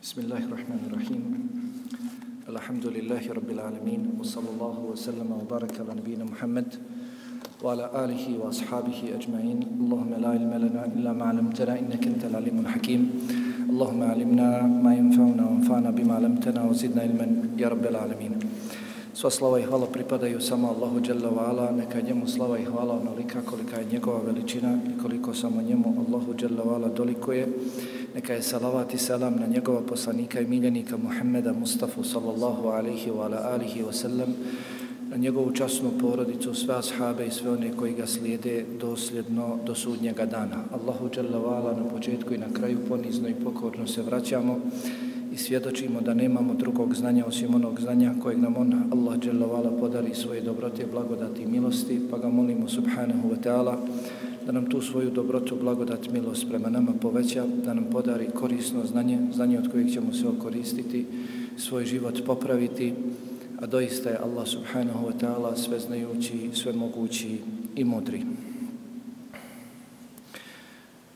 بسم الله الرحمن الرحيم الحمد لله رب العالمين وصلى الله وسلم وبارك على نبينا محمد وعلى آله وأصحابه أجمعين اللهم لا علم لنا إلا ما علمتنا إنك أنت العليم الحكيم اللهم علمنا ما ينفعنا وانفعنا بما علمتنا وزدنا علما يا رب العالمين Sva slava i hvala pripadaju samo Allahu Jalla wa ala, neka njemu slava i hvala onolika kolika je njegova veličina i koliko samo njemu Allahu Jalla wa ala dolikuje. Neka je salavat i salam na njegova poslanika i miljenika Muhammeda Mustafa sallallahu alaihi wa ala alihi wa sallam, na njegovu časnu porodicu, sve ashabe i sve one koji ga slijede dosljedno do sudnjega dana. Allahu dželavala na početku i na kraju ponizno i pokorno se vraćamo i svjedočimo da nemamo drugog znanja osim onog znanja kojeg nam on, Allah dželavala, podari svoje dobrote, blagodati i milosti, pa ga molimo subhanahu wa ta'ala da nam tu svoju dobrotu, blagodat, milost prema nama poveća, da nam podari korisno znanje, znanje od kojeg ćemo se okoristiti, svoj život popraviti, a doista je Allah subhanahu wa ta'ala sveznajući, svemogući i mudri.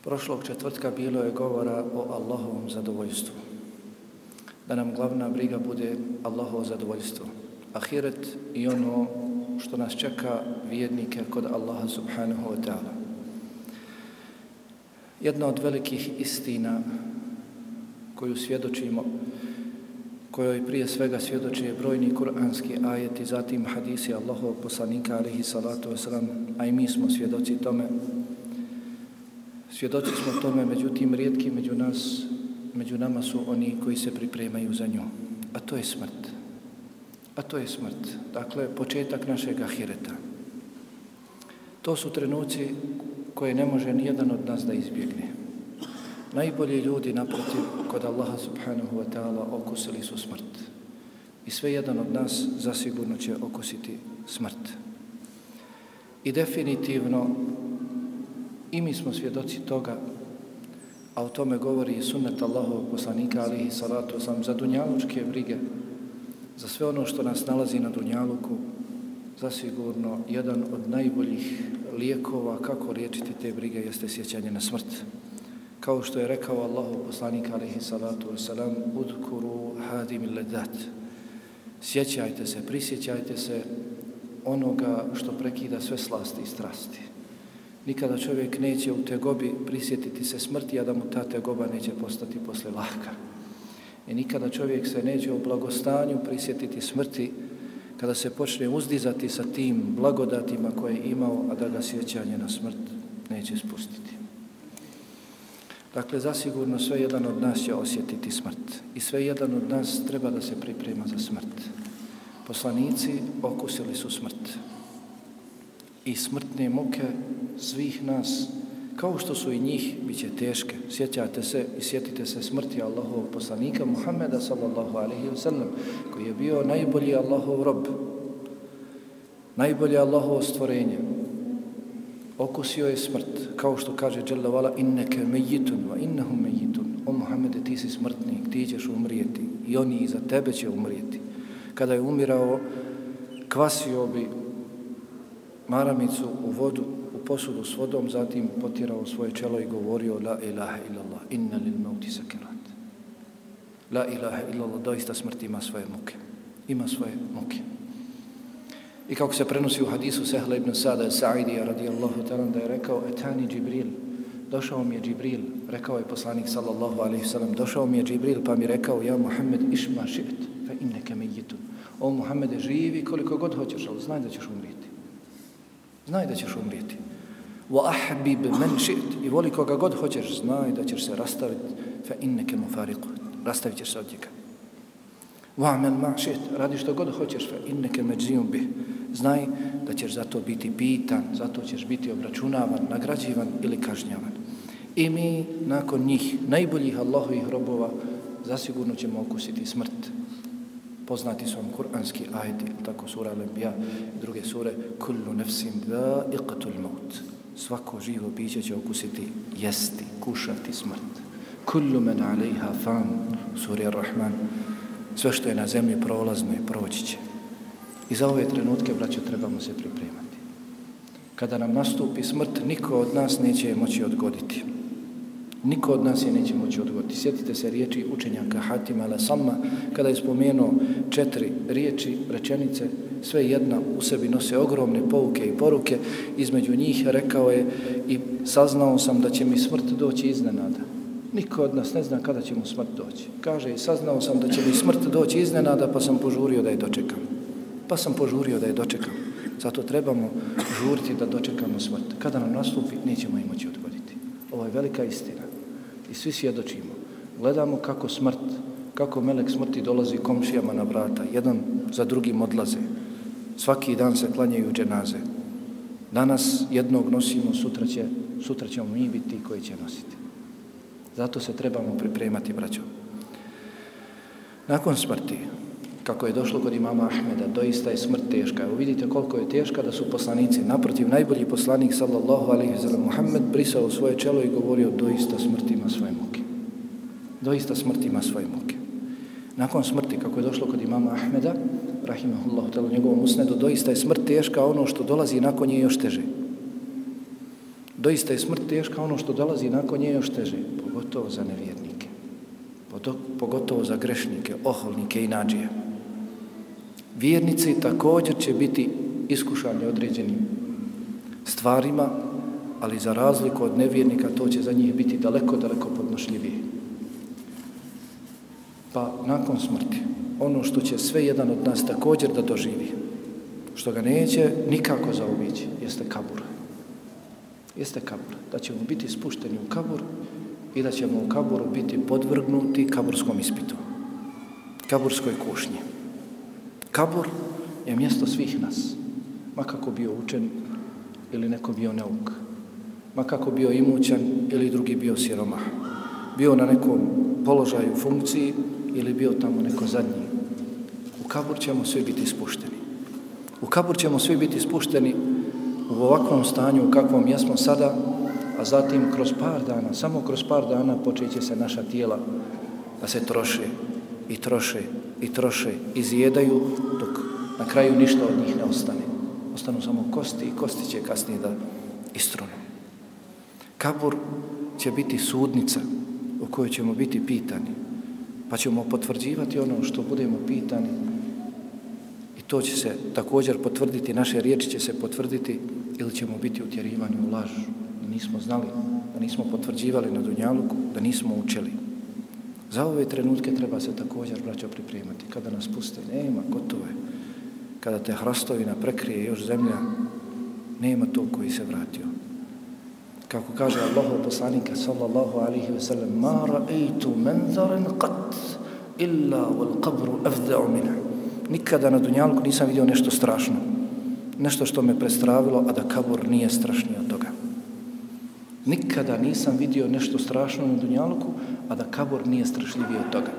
Prošlog četvrtka bilo je govora o Allahovom zadovoljstvu da nam glavna briga bude Allahovo zadovoljstvo. Ahiret i ono što nas čeka vjernike kod Allaha subhanahu wa ta'ala. Jedna od velikih istina koju svjedočimo, kojoj prije svega svjedoči brojni kuranski ajeti, zatim hadisi Allahovog poslanika alihi salatu wasalam, a i mi smo svjedoci tome. Svjedoci smo tome, međutim, rijetki među nas među nama su oni koji se pripremaju za nju. A to je smrt. A to je smrt. Dakle, početak našeg ahireta. To su trenuci koje ne može ni jedan od nas da izbjegne. Najbolji ljudi naprotiv kod Allaha subhanahu wa ta'ala okusili su smrt. I sve jedan od nas zasigurno će okusiti smrt. I definitivno i mi smo svjedoci toga a o tome govori i sunnet Allahovog poslanika alihi salatu sam za dunjalučke brige, za sve ono što nas nalazi na dunjaluku, zasigurno jedan od najboljih lijekova kako liječiti te brige jeste sjećanje na smrt. Kao što je rekao Allahu poslanik alaihi salatu wasalam, udkuru hadim ledat. Sjećajte se, prisjećajte se onoga što prekida sve slasti i strasti. Nikada čovjek neće u tegobi prisjetiti se smrti, a da mu ta tegoba neće postati posle lahka. I nikada čovjek se neće u blagostanju prisjetiti smrti kada se počne uzdizati sa tim blagodatima koje je imao, a da ga sjećanje na smrt neće spustiti. Dakle, zasigurno sve jedan od nas će osjetiti smrt. I sve jedan od nas treba da se priprema za smrt. Poslanici okusili su smrt i smrtne muke svih nas, kao što su i njih, bit će teške. Sjećate se i sjetite se smrti Allahovog poslanika Muhammeda sallallahu alaihi wa sallam, koji je bio najbolji Allahov rob, najbolje Allahovo stvorenje. Okusio je smrt, kao što kaže Jalla vala, inneke mejitun, va innehu mejitun. O Muhammede, ti si smrtnik, ti ćeš umrijeti i oni iza tebe će umrijeti. Kada je umirao, kvasio bi maramicu u vodu, posudu s vodom, zatim potirao svoje čelo i govorio La ilaha illallah, inna lil mauti sakirat. La ilaha illallah, doista smrt ima svoje muke. Ima svoje muke. I kako se prenosi u hadisu Sehla ibn Sada Sa'idija radijallahu ta'ala da je rekao Etani Džibril, došao mi je Džibril, rekao je poslanik sallallahu alaihi sallam, došao mi je Džibril pa mi rekao ja Muhammed išma šit, fa inneke me. O Muhammede živi koliko god hoćeš, ali znaj da ćeš umriti. Znaj da ćeš umrijeti. Wa ahbib man. I voli koga god hoćeš, znaj da ćeš se rastaviti. Fa inneke mufariqu. Rastavit ćeš se od njega. Wa amal ma. Radi što god hoćeš. Fa inneke majziyun bih. Znaj da ćeš zato biti pitan, zato ćeš biti obračunavan, nagrađivan ili kažnjavan. I mi, nakon njih, najboljih Allahovih robova, zasigurno ćemo okusiti smrt poznati su vam kuranski ajdi, tako sura Al-Anbiya i druge sure, kullu nefsim da iqatul maut. Svako živo biće će okusiti, jesti, kušati smrt. Kullu men alejha fan, sura Ar-Rahman. Sve što je na zemlji prolazno i proći će. I za ove trenutke, braćo, trebamo se pripremati. Kada nam nastupi smrt, niko od nas neće moći odgoditi. Niko od nas je neće moći odgovoriti. Sjetite se riječi učenjaka Hatima ala kada je spomenuo četiri riječi, rečenice, sve jedna u sebi nose ogromne pouke i poruke, između njih rekao je i saznao sam da će mi smrt doći iznenada. Niko od nas ne zna kada će mu smrt doći. Kaže i saznao sam da će mi smrt doći iznenada, pa sam požurio da je dočekam. Pa sam požurio da je dočekam. Zato trebamo žuriti da dočekamo smrt. Kada nam nastupi, nećemo i moći odgoditi. Ovo je velika istina. Svi svjedočimo. Gledamo kako smrt, kako melek smrti dolazi komšijama na vrata. Jedan za drugim odlaze. Svaki dan se klanjaju dženaze. Danas jednog nosimo, sutra, će, sutra ćemo mi biti koji će nositi. Zato se trebamo pripremati, braćo. Nakon smrti, kako je došlo kod imama Ahmeda, doista je smrt teška. Evo vidite koliko je teška da su poslanici. Naprotiv, najbolji poslanik, sallallahu alaihi sallam, Muhammed brisao svoje čelo i govorio doista smrt ima svoje muke. Doista smrt ima svoje muke. Nakon smrti, kako je došlo kod imama Ahmeda, rahimahullahu tala, njegovom usnedu, doista je smrt teška, ono što dolazi nakon nje još teže. Doista je smrt teška, ono što dolazi nakon nje još teže, pogotovo za nevjernike, pogotovo za grešnike, oholnike i nađije. Vjernici također će biti iskušani određenim stvarima, ali za razliku od nevjernika to će za njih biti daleko, daleko podnošljivije. Pa nakon smrti, ono što će sve jedan od nas također da doživi, što ga neće nikako zaobići, jeste kabur. Jeste kabur. Da ćemo biti spušteni u kabur i da ćemo u kaburu biti podvrgnuti kaburskom ispitu. Kaburskoj kušnji. Kabur je mjesto svih nas. Ma kako bio učen ili neko bio neuk. Ma kako bio imućan ili drugi bio siromah. Bio na nekom položaju funkciji ili bio tamo neko zadnji. U kabur ćemo svi biti spušteni. U kabur ćemo svi biti spušteni u ovakvom stanju u kakvom jesmo sada, a zatim kroz par dana, samo kroz par dana počeće se naša tijela da se troše i troše i troše, izjedaju, dok na kraju ništa od njih ne ostane. Ostanu samo kosti i kosti će kasnije da istrunu. Kabur će biti sudnica u kojoj ćemo biti pitani, pa ćemo potvrđivati ono što budemo pitani i to će se također potvrditi, naše riječi će se potvrditi ili ćemo biti utjerivani u laž, da nismo znali, da nismo potvrđivali na Dunjaluku, da nismo učili. Za ove trenutke treba se također, braćo, pripremati. Kada nas puste, nema, gotovo je. Kada te hrastovina prekrije još zemlja, nema to koji se vratio. Kako kaže Allah poslanika sallallahu alihi ve sellem, ma ra'eitu menzaren qat illa wal qabru afda'u minha. Nikada na dunjalku nisam vidio nešto strašno. Nešto što me prestravilo, a da kabur nije strašniji od. Nikada nisam vidio nešto strašno na Dunjaluku, a da kabor nije strašljiviji od toga.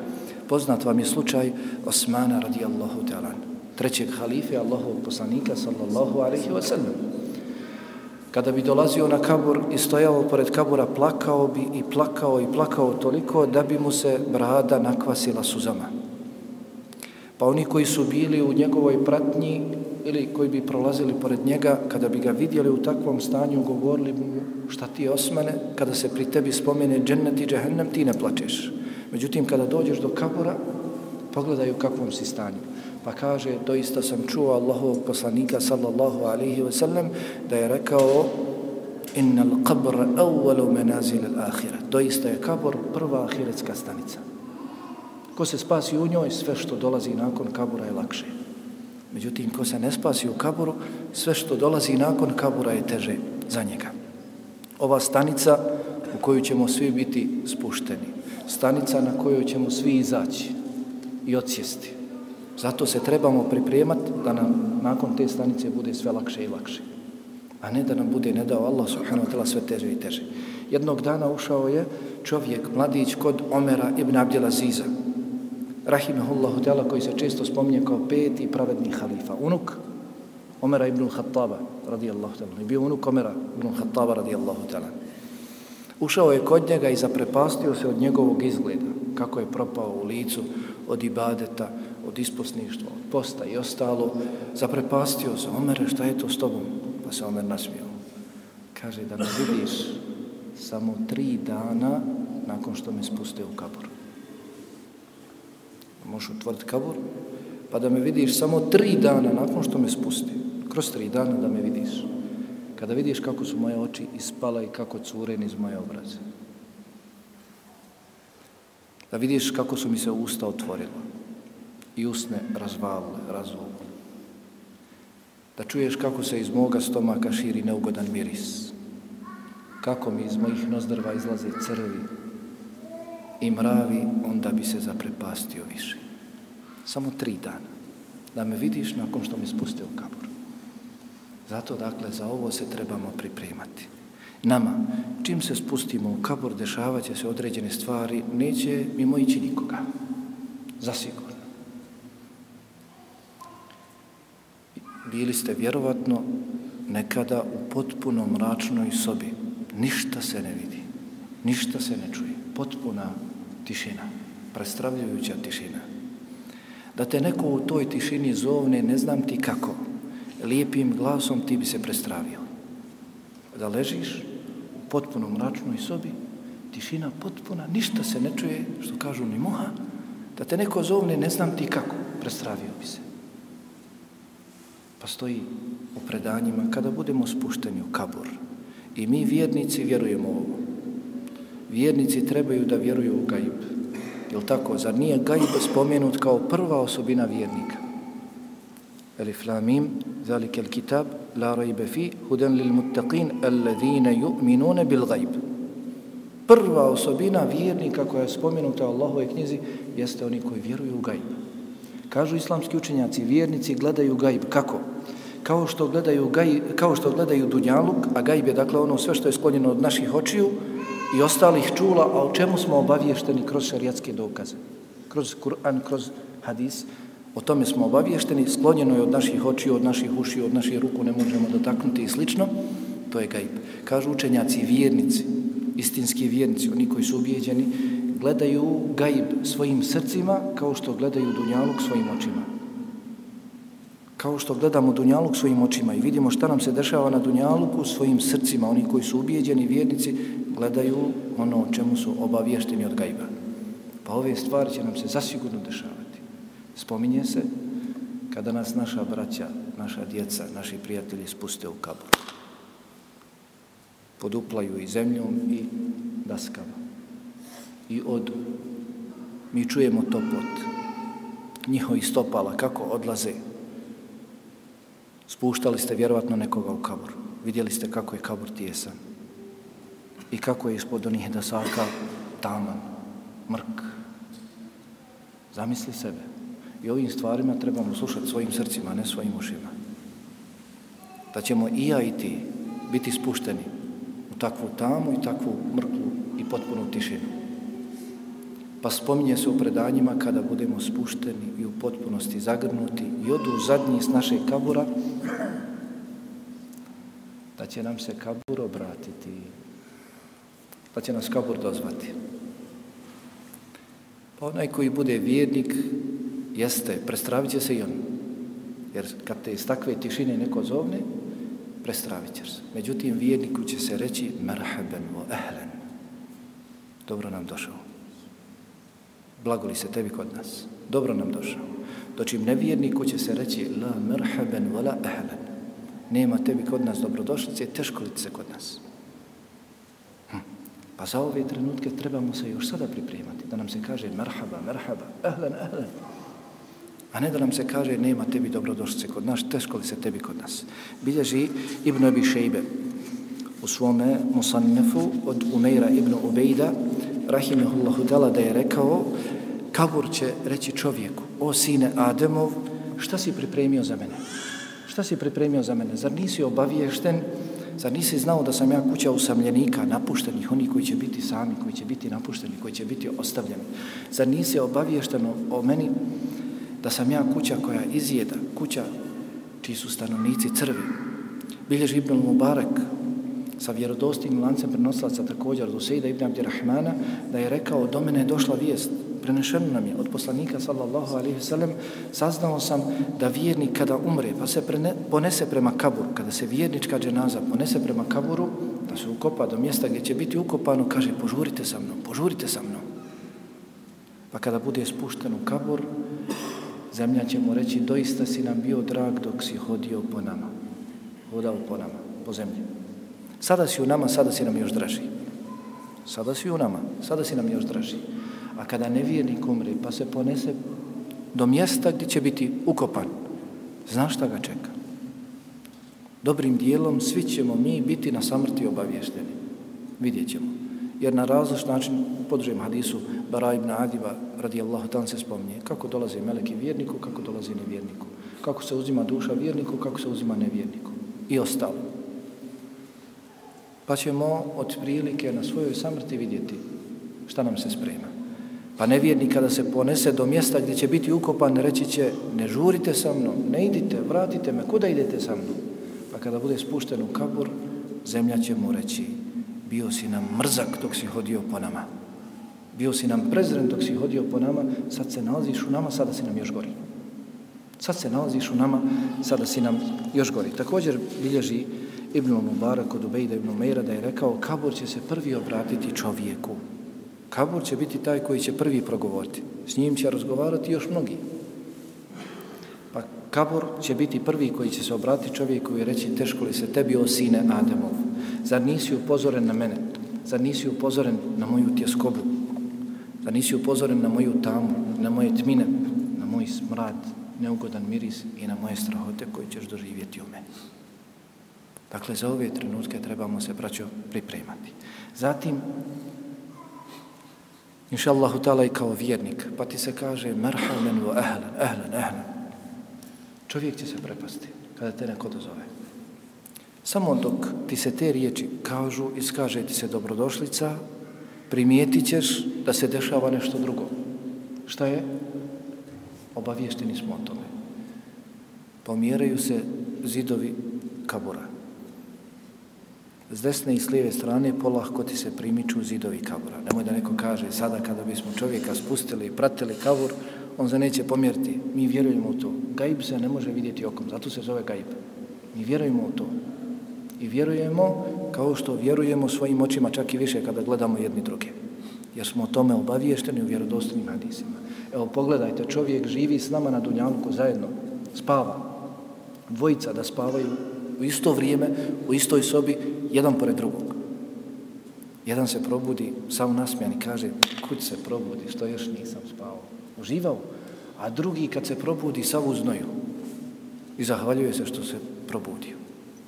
Poznat vam je slučaj Osmana radijallahu ta'ala, trećeg halife Allahov poslanika sallallahu alaihi wa sallam. Kada bi dolazio na kabor i stojao pored kabura, plakao bi i plakao i plakao toliko da bi mu se brada nakvasila suzama. Pa oni koji su bili u njegovoj pratnji ili koji bi prolazili pored njega, kada bi ga vidjeli u takvom stanju, govorili mu šta ti osmane, kada se pri tebi spomene džennet i džehennem, ti ne plačeš. Međutim, kada dođeš do kabura, pogledaju kakvom si stanju. Pa kaže, doista sam čuo Allahovog poslanika, sallallahu alihi wasallam, da je rekao, inna qabr awwalu manazil al-akhirah. Doista je kabor prva ahiretska stanica. Ko se spasi u njoj, sve što dolazi nakon kabura je lakše. Međutim, ko se ne spasi u kaburu, sve što dolazi nakon kabura je teže za njega. Ova stanica u koju ćemo svi biti spušteni, stanica na kojoj ćemo svi izaći i odsjesti. Zato se trebamo pripremati da nam nakon te stanice bude sve lakše i lakše. A ne da nam bude ne dao Allah subhanahu wa ta'la sve teže i teže. Jednog dana ušao je čovjek, mladić, kod Omera ibn Abdelaziza, rahimehullahu teala, koji se često spominje kao peti pravedni halifa. Unuk Omera ibn Khattaba radijallahu ta'ala. I bio unuk Omera ibn Khattaba radijallahu ta'ala. Ušao je kod njega i zaprepastio se od njegovog izgleda. Kako je propao u licu od ibadeta, od isposništva, od posta i ostalo. Zaprepastio se. Omere, šta je to s tobom? Pa se Omer nasmio. Kaže da me vidiš samo tri dana nakon što me spuste u kabor. Možeš otvoriti kabor, pa da me vidiš samo tri dana nakon što me spusti. Kroz tri dana da me vidiš. Kada vidiš kako su moje oči ispala i kako curen iz moje obraze. Da vidiš kako su mi se usta otvorila i usne razvalile, razvole. Da čuješ kako se iz moga stomaka širi neugodan miris. Kako mi iz mojih nozdrva izlaze crvi i mravi, onda bi se zaprepastio više. Samo tri dana. Da me vidiš nakon što mi spuste u kabur. Zato, dakle, za ovo se trebamo pripremati. Nama, čim se spustimo u kabur, dešavaće se određene stvari, neće mimo ići nikoga. Zasigurno. Bili ste vjerovatno nekada u potpuno mračnoj sobi. Ništa se ne vidi, ništa se ne čuje. Potpuna tišina, prestravljujuća tišina. Da te neko u toj tišini zovne, ne znam ti kako, lijepim glasom ti bi se prestravio. Da ležiš u potpuno mračnoj sobi, tišina potpuna, ništa se ne čuje, što kažu ni moha, da te neko zovne, ne znam ti kako, prestravio bi se. Pa stoji u predanjima, kada budemo spušteni u kabur, i mi vjernici vjerujemo ovo, vjernici trebaju da vjeruju u gaib. Jel tako? Zar nije gaib spomenut kao prva osobina vjernika? Elif lamim, zalike el kitab, la rajbe fi, huden lil muttaqin, alladhine ju'minune bil gaib. Prva osobina vjernika koja je spomenuta u Allahove knjizi jeste oni koji vjeruju u gaib. Kažu islamski učenjaci, vjernici gledaju gaib. Kako? Kao što gledaju, gaib, kao što gledaju dunjaluk, a gaib je dakle ono sve što je sklonjeno od naših očiju, i ostalih čula, a o čemu smo obaviješteni kroz šarijatske dokaze, kroz Kur'an, kroz hadis, o tome smo obaviješteni, sklonjeno je od naših očiju, od naših ušiju, od naših ruku, ne možemo dotaknuti i slično, to je gaib. Kažu učenjaci, vjernici, istinski vjernici, oni koji su ubijeđeni, gledaju gaib svojim srcima kao što gledaju dunjaluk svojim očima. Kao što gledamo dunjaluk svojim očima i vidimo šta nam se dešava na dunjaluku svojim srcima, oni koji su ubijeđeni vjernici, gledaju ono o čemu su obavješteni od gajba. Pa ove stvari će nam se zasigurno dešavati. Spominje se kada nas naša braća, naša djeca, naši prijatelji spuste u kabur. Poduplaju i zemljom i daskama. I odu. Mi čujemo topot njihovi stopala kako odlaze. Spuštali ste vjerovatno nekoga u kabur. Vidjeli ste kako je kabur tijesan i kako je ispod onih dasaka taman, mrk. Zamisli sebe. I ovim stvarima trebamo slušati svojim srcima, ne svojim ušima. Da ćemo i ja i ti biti spušteni u takvu tamu i takvu mrklu i potpunu tišinu. Pa spominje se u predanjima kada budemo spušteni i u potpunosti zagrnuti i odu zadnji s našeg kabura, da će nam se kabur obratiti pa će nas kabur dozvati. Pa onaj koji bude vjernik, jeste, prestravit će se i on. Jer kad te iz takve tišine neko zovne, prestravit ćeš se. Međutim, vjerniku će se reći merhaben vo ehlen. Dobro nam došao. Blagoli se tebi kod nas. Dobro nam došao. Dočim nevjerniku će se reći la merhaben vo la ehlen. Nema tebi kod nas dobrodošlice, teško li se kod nas. Pa za ove trenutke trebamo se još sada pripremati, da nam se kaže merhaba, merhaba, ehlen, ehlen. A ne da nam se kaže nema tebi dobrodošlice kod nas, teško li se tebi kod nas. Bilježi Ibn Abi Šejbe u svome musannefu od Umeira Ibn Ubejda, rahimehullahu dala da je rekao, kabur će reći čovjeku, o sine Ademov, šta si pripremio za mene? Šta si pripremio za mene? Zar nisi obaviješten Zar nisi znao da sam ja kuća usamljenika, napuštenih, oni koji će biti sami, koji će biti napušteni, koji će biti ostavljeni? Zar nisi obaviješteno o meni da sam ja kuća koja izjeda, kuća čiji su stanovnici crvi? Bilješ Ibn Mubarak sa vjerodostim lancem prenoslaca također do Sejda Ibn Abdirahmana da je rekao do mene je došla vijest prenešeno nam je od poslanika sallallahu alaihi sallam, saznao sam da vjernik kada umre, pa se prene, ponese prema kaburu, kada se vjernička dženaza ponese prema kaburu, da se ukopa do mjesta gdje će biti ukopano, kaže, požurite sa mnom, požurite sa mnom. Pa kada bude spušten u kabur, zemlja će mu reći, doista si nam bio drag dok si hodio po nama. Hodao po nama, po zemlji. Sada si u nama, sada si nam još draži. Sada si u nama, sada si nam još draži. A kada nevjernik umre, pa se ponese do mjesta gdje će biti ukopan, zna šta ga čeka? Dobrim dijelom svi ćemo mi biti na samrti obavješteni. Vidjet ćemo. Jer na različit način, u podružajem hadisu, Bara ibn Adiba, radijallahu tan se spominje kako dolaze meleki vjerniku, kako dolaze nevjerniku. Kako se uzima duša vjerniku, kako se uzima nevjerniku. I ostalo. Pa ćemo od prilike na svojoj samrti vidjeti šta nam se sprema. Pa nevjernik kada se ponese do mjesta gdje će biti ukopan, reći će ne žurite sa mnom, ne idite, vratite me, kuda idete sa mnom? Pa kada bude spušten u kabur, zemlja će mu reći bio si nam mrzak dok si hodio po nama. Bio si nam prezren dok si hodio po nama, sad se nalaziš u nama, sada si nam još gori. Sad se nalaziš u nama, sada si nam još gori. Također bilježi Ibn Mubarak od Ubejda Ibn Meira da je rekao kabur će se prvi obratiti čovjeku. Kabur će biti taj koji će prvi progovoriti. S njim će razgovarati još mnogi. Pa kabur će biti prvi koji će se obratiti čovjeku i reći teško li se tebi o sine Ademov. Zar nisi upozoren na mene? Zar nisi upozoren na moju tjeskobu? Zar nisi upozoren na moju tamu, na moje tmine, na moj smrad, neugodan miris i na moje strahote koje ćeš doživjeti u meni? Dakle, za ove trenutke trebamo se, braćo, pripremati. Zatim, inša Allahu ta'ala i kao vjernik, pa ti se kaže merhamen vo ehlen, ehlen, ehlen. Čovjek će se prepasti kada te neko dozove. Samo dok ti se te riječi kažu, iskaže ti se dobrodošlica, primijetit ćeš da se dešava nešto drugo. Šta je? Obavješteni smo o tome. Pomjeraju se zidovi kabura. S desne i s lijeve strane polahko ti se primiču zidovi kabura. Nemoj da neko kaže sada kada bismo čovjeka spustili i pratili kabur, on se neće pomjeriti. Mi vjerujemo u to. Gaib se ne može vidjeti okom, zato se zove gaib. Mi vjerujemo u to. I vjerujemo kao što vjerujemo svojim očima čak i više kada gledamo jedni druge. Jer smo o tome obaviješteni u vjerodostojnim hadisima. Evo pogledajte, čovjek živi s nama na Dunjanku zajedno, spava. Dvojica da spavaju u isto vrijeme, u istoj sobi, jedan pored drugog. Jedan se probudi, samo nasmijan i kaže, kud se probudi, što još nisam spao. Uživao. A drugi kad se probudi, sav uznoju. I zahvaljuje se što se probudio.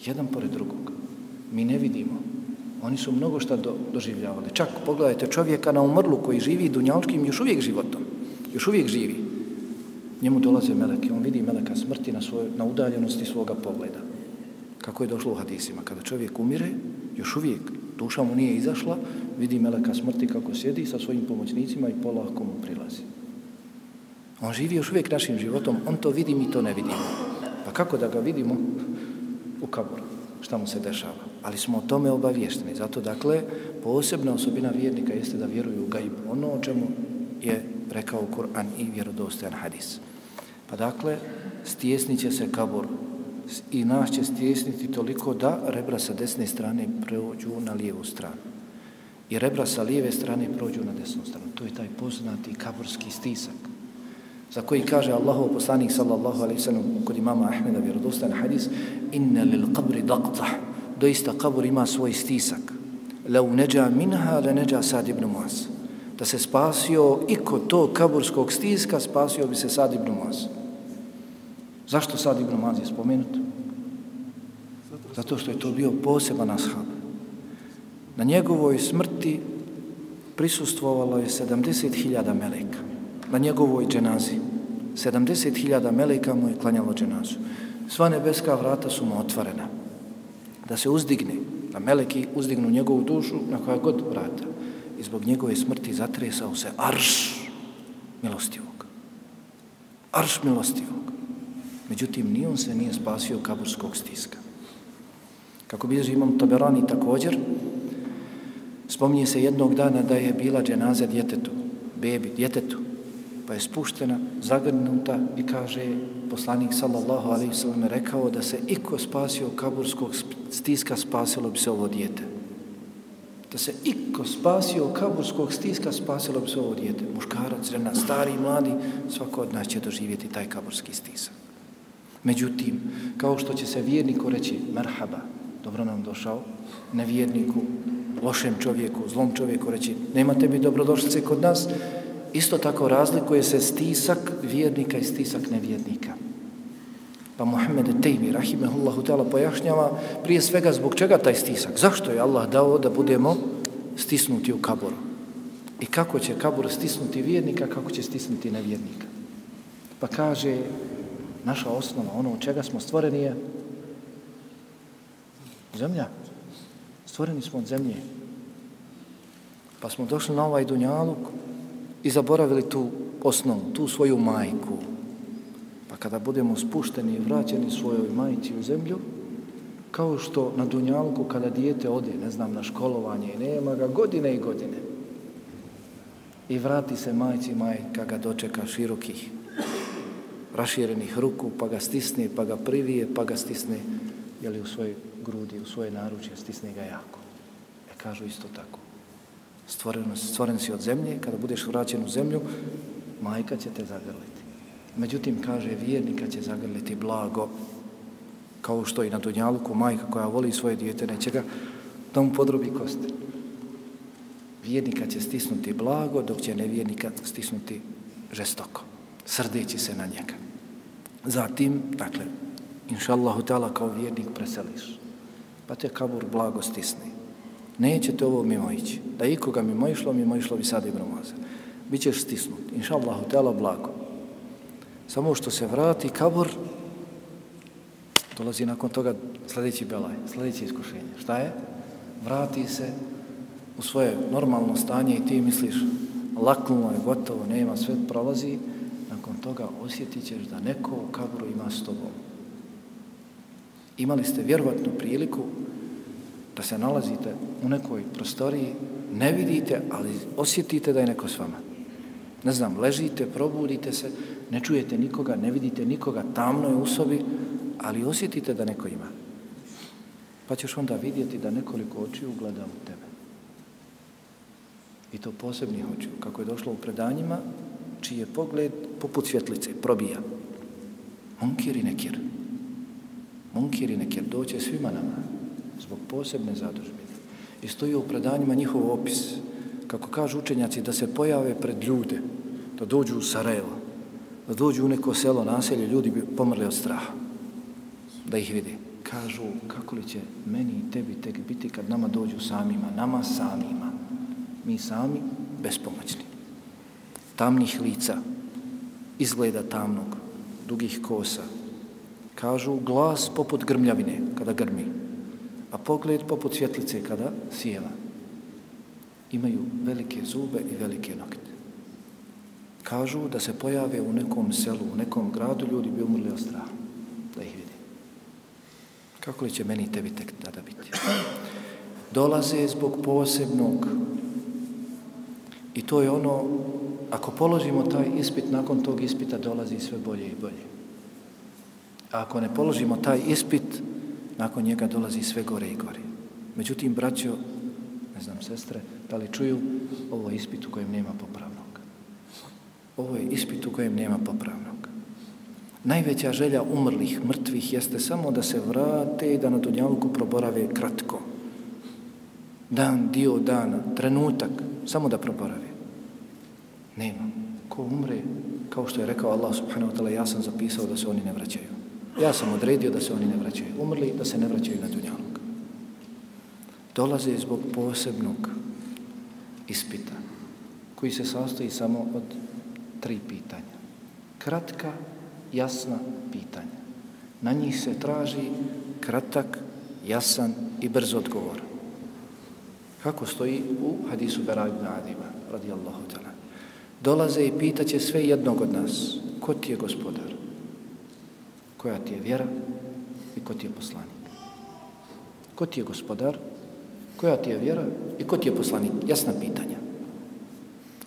Jedan pored drugog. Mi ne vidimo. Oni su mnogo šta do, doživljavali. Čak pogledajte čovjeka na umrlu koji živi dunjalčkim još uvijek životom. Još uvijek živi. Njemu dolaze meleke. On vidi meleka smrti na, svoj, na udaljenosti svoga pogleda kako je došlo u hadisima. Kada čovjek umire, još uvijek duša mu nije izašla, vidi meleka smrti kako sjedi sa svojim pomoćnicima i polako mu prilazi. On živi još uvijek našim životom, on to vidi, mi to ne vidimo. Pa kako da ga vidimo u kaboru, šta mu se dešava? Ali smo o tome obavješteni. Zato, dakle, posebna osobina vjernika jeste da vjeruju u gaib. Ono o čemu je rekao Kur'an i vjerodostojan hadis. Pa dakle, stjesnit će se kabor i nas će stjesniti toliko da rebra sa desne strane prođu na lijevu stranu. I rebra sa lijeve strane prođu na desnu stranu. To je taj poznati kaburski stisak za koji kaže Allahov poslanik sallallahu alaihi sallam kod imama Ahmeda vjerodostan hadis inna lil qabri daqta doista kabur ima svoj stisak lau neđa minha le neđa sad ibn Muaz da se spasio i kod to kaburskog stiska spasio bi se sad ibn Muaz Zašto sad Ibn Muaz je spomenut? Zato što je to bio poseban ashab. Na njegovoj smrti prisustvovalo je 70.000 meleka. Na njegovoj dženazi. 70.000 meleka mu je klanjalo dženazu. Sva nebeska vrata su mu otvorena. Da se uzdigne, da meleki uzdignu njegovu dušu na koja god vrata. I zbog njegove smrti zatresao se arš milostivog. Arš milostivog. Međutim, ni on se nije spasio kaburskog stiska. Kako bi imam Taberani također, spominje se jednog dana da je bila dženaza djetetu. bebi, djetetu, pa je spuštena, zagrnuta i kaže poslanik sallallahu alaihi sallam rekao da se iko spasio kaburskog stiska, spasilo bi se ovo djete. Da se iko spasio kaburskog stiska, spasilo bi se ovo djete. Muškarac, žena, stari mladi, svako od nas će doživjeti taj kaburski stisak. Međutim, kao što će se vjerniku reći, merhaba, dobro nam došao, nevjerniku, lošem čovjeku, zlom čovjeku reći, nema tebi dobrodošlice kod nas, isto tako razlikuje se stisak vjernika i stisak nevjernika. Pa Muhammed Tejmi, rahimehullahu ta'ala, pojašnjava prije svega zbog čega taj stisak. Zašto je Allah dao da budemo stisnuti u kaboru? I kako će kabor stisnuti vjernika, kako će stisnuti nevjernika? Pa kaže, naša osnova, ono u čega smo stvoreni je zemlja. Stvoreni smo od zemlje. Pa smo došli na ovaj dunjaluk i zaboravili tu osnovu, tu svoju majku. Pa kada budemo spušteni i vraćeni svojoj majci u zemlju, kao što na dunjalku kada dijete ode, ne znam, na školovanje i nema ga godine i godine, i vrati se majci, majka ga dočeka širokih, raširenih ruku, pa ga stisne, pa ga privije, pa ga stisne, jeli u svojoj grudi, u svoje naručje, stisne ga jako. E kažu isto tako. Stvoren, stvoren si od zemlje, kada budeš vraćen u zemlju, majka će te zagrliti. Međutim, kaže, vjernika će zagrliti blago, kao što i na Dunjaluku majka koja voli svoje dijete, neće ga da mu podrobi koste. Vjernika će stisnuti blago, dok će nevjernika stisnuti žestoko, srdeći se na njega. Zatim, dakle, inša Allahu ta'ala kao vjernik preseliš, pa te kabur blago stisni. Nećete ovo mimo ići. Da ikoga mimo išlo, mimo išlo bi sad i bromaze. Bićeš stisnut, inša Allahu ta'ala blago. Samo što se vrati kabur, dolazi nakon toga sljedeći belaj, sljedeće iskušenje. Šta je? Vrati se u svoje normalno stanje i ti misliš laknulo je, gotovo, nema, sve prolazi, nakon toga osjetit ćeš da neko u kabru ima s tobom. Imali ste vjerovatnu priliku da se nalazite u nekoj prostoriji, ne vidite, ali osjetite da je neko s vama. Ne znam, ležite, probudite se, ne čujete nikoga, ne vidite nikoga, tamno je u sobi, ali osjetite da neko ima. Pa ćeš onda vidjeti da nekoliko očiju gleda u tebe. I to posebnih očiju. Kako je došlo u predanjima, čiji je pogled poput svjetlice, probija. Munkir i nekir. Munkir Munkiri nekir doće svima nama zbog posebne zadužbine. I stoji u predanjima njihov opis, kako kažu učenjaci, da se pojave pred ljude, da dođu u Sarajevo, da dođu u neko selo, naselje, ljudi bi pomrli od straha, da ih vidi. Kažu, kako li će meni i tebi tek biti kad nama dođu samima, nama samima, mi sami bespomoćni tamnih lica, izgleda tamnog, dugih kosa. Kažu glas poput grmljavine kada grmi, a pogled poput svjetlice kada sjeva. Imaju velike zube i velike nokte. Kažu da se pojave u nekom selu, u nekom gradu, ljudi bi umrli od straha, da ih vidi. Kako li će meni tebi tek tada biti? Dolaze zbog posebnog i to je ono ako položimo taj ispit, nakon tog ispita dolazi sve bolje i bolje. Ako ne položimo taj ispit, nakon njega dolazi sve gore i gore. Međutim, braćo, ne znam, sestre, da li čuju, ovo je ispit u kojem nema popravnog. Ovo je ispit u kojem nema popravnog. Najveća želja umrlih, mrtvih, jeste samo da se vrate i da na Dunjaluku proborave kratko. Dan, dio dana, trenutak, samo da proborave. Nema. Ko umre, kao što je rekao Allah subhanahu wa ta'ala, ja sam zapisao da se oni ne vraćaju. Ja sam odredio da se oni ne vraćaju. Umrli da se ne vraćaju na dunjalog. Dolaze zbog posebnog ispita, koji se sastoji samo od tri pitanja. Kratka, jasna pitanja. Na njih se traži kratak, jasan i brz odgovor. Kako stoji u hadisu Bera ibn Adima, radijallahu ta'ala dolaze i pitaće sve jednog od nas, ko ti je gospodar? Koja ti je vjera i ko ti je poslanik? Ko ti je gospodar? Koja ti je vjera i ko ti je poslanik? Jasna pitanja.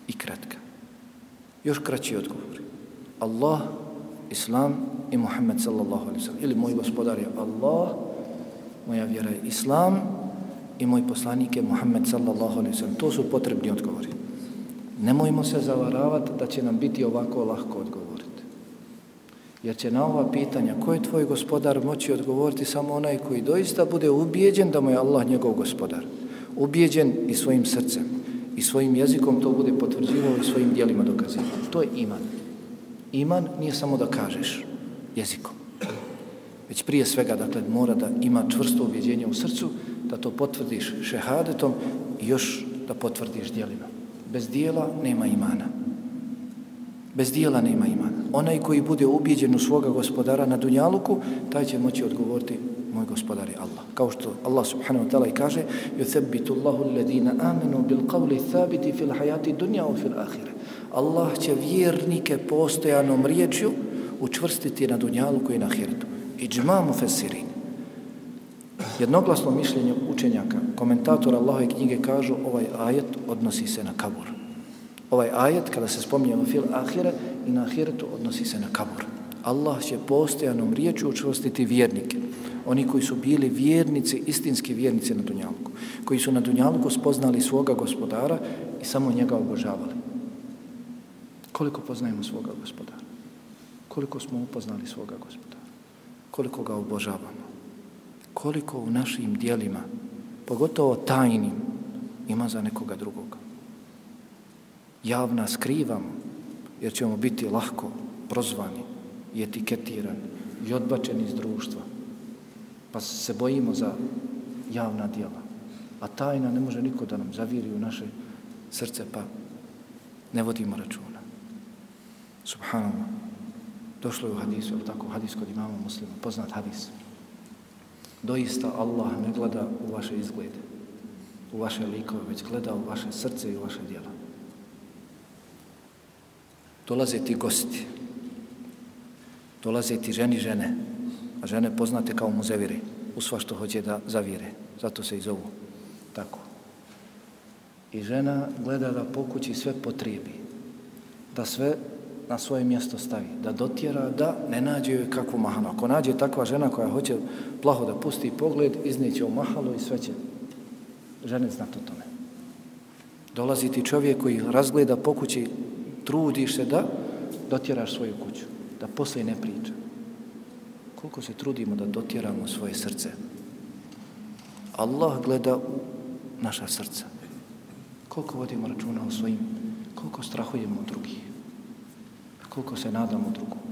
I kratka. Još kraći odgovor. Allah, Islam i Muhammed sallallahu alaihi sallam. Ili moj gospodar je Allah, moja vjera je Islam i moj poslanik je Muhammed sallallahu alaihi sallam. To su potrebni odgovori. Nemojmo se zavaravati da će nam biti ovako lahko odgovor. Jer će na ova pitanja ko je tvoj gospodar moći odgovoriti samo onaj koji doista bude ubijeđen da mu je Allah njegov gospodar. Ubijeđen i svojim srcem i svojim jezikom to bude potvrđivao i svojim dijelima dokazivao. To je iman. Iman nije samo da kažeš jezikom. Već prije svega, dakle, mora da ima čvrsto ubjeđenje u srcu, da to potvrdiš šehadetom i još da potvrdiš dijelima. Bez dijela nema imana. Bez dijela nema imana. Onaj koji bude ubijeđen u svoga gospodara na Dunjaluku, taj će moći odgovoriti moj gospodar je Allah. Kao što Allah subhanahu wa ta'ala i kaže يُثَبِّتُ اللَّهُ الَّذِينَ آمَنُوا بِالْقَوْلِ ثَابِتِ فِي الْحَيَاتِ دُنْيَا وَفِي الْآخِرَ Allah će vjernike postojanom riječju učvrstiti na Dunjaluku i na Ahiretu. Iđma mu fesirin. Jednoglasno mišljenje učenjaka, komentatora Allahove knjige kažu ovaj ajet odnosi se na kabur. Ovaj ajet, kada se spominje o fil ahire i na ahiretu, odnosi se na kabur. Allah će postojanom riječu učvrstiti vjernike. Oni koji su bili vjernici, istinski vjernici na Dunjalku. Koji su na Dunjalku spoznali svoga gospodara i samo njega obožavali. Koliko poznajemo svoga gospodara? Koliko smo upoznali svoga gospodara? Koliko ga obožavamo? Koliko u našim dijelima, pogotovo tajnim, ima za nekoga drugoga? Javna skrivamo, jer ćemo biti lahko prozvani i etiketirani i odbačeni iz društva. Pa se bojimo za javna dijela. A tajna ne može niko da nam zaviri u naše srce, pa ne vodimo računa. Subhanallah. Došlo je u hadisu, je tako, hadis kod imama muslima, poznat hadis. Doista Allah ne gleda u vaše izglede, u vaše likove, već gleda u vaše srce i u vaše djela. Dolaze ti gosti, dolaze ti ženi žene, a žene poznate kao muzevire, u sva što hoće da zavire, zato se i zovu. Tako. I žena gleda da pokući sve potrijebi, da sve na svoje mjesto stavi, da dotjera, da ne nađe joj kakvu mahanu. Ako nađe takva žena koja hoće plaho da pusti pogled, izneće u mahalu i sve će žene znati o tome. Dolazi ti čovjek koji razgleda po kući, trudiš se da dotjeraš svoju kuću da posle ne priča. Koliko se trudimo da dotjeramo svoje srce. Allah gleda u naša srca. Koliko vodimo računa o svojim, koliko strahujemo od drugih. Koliko se nadamo drugom,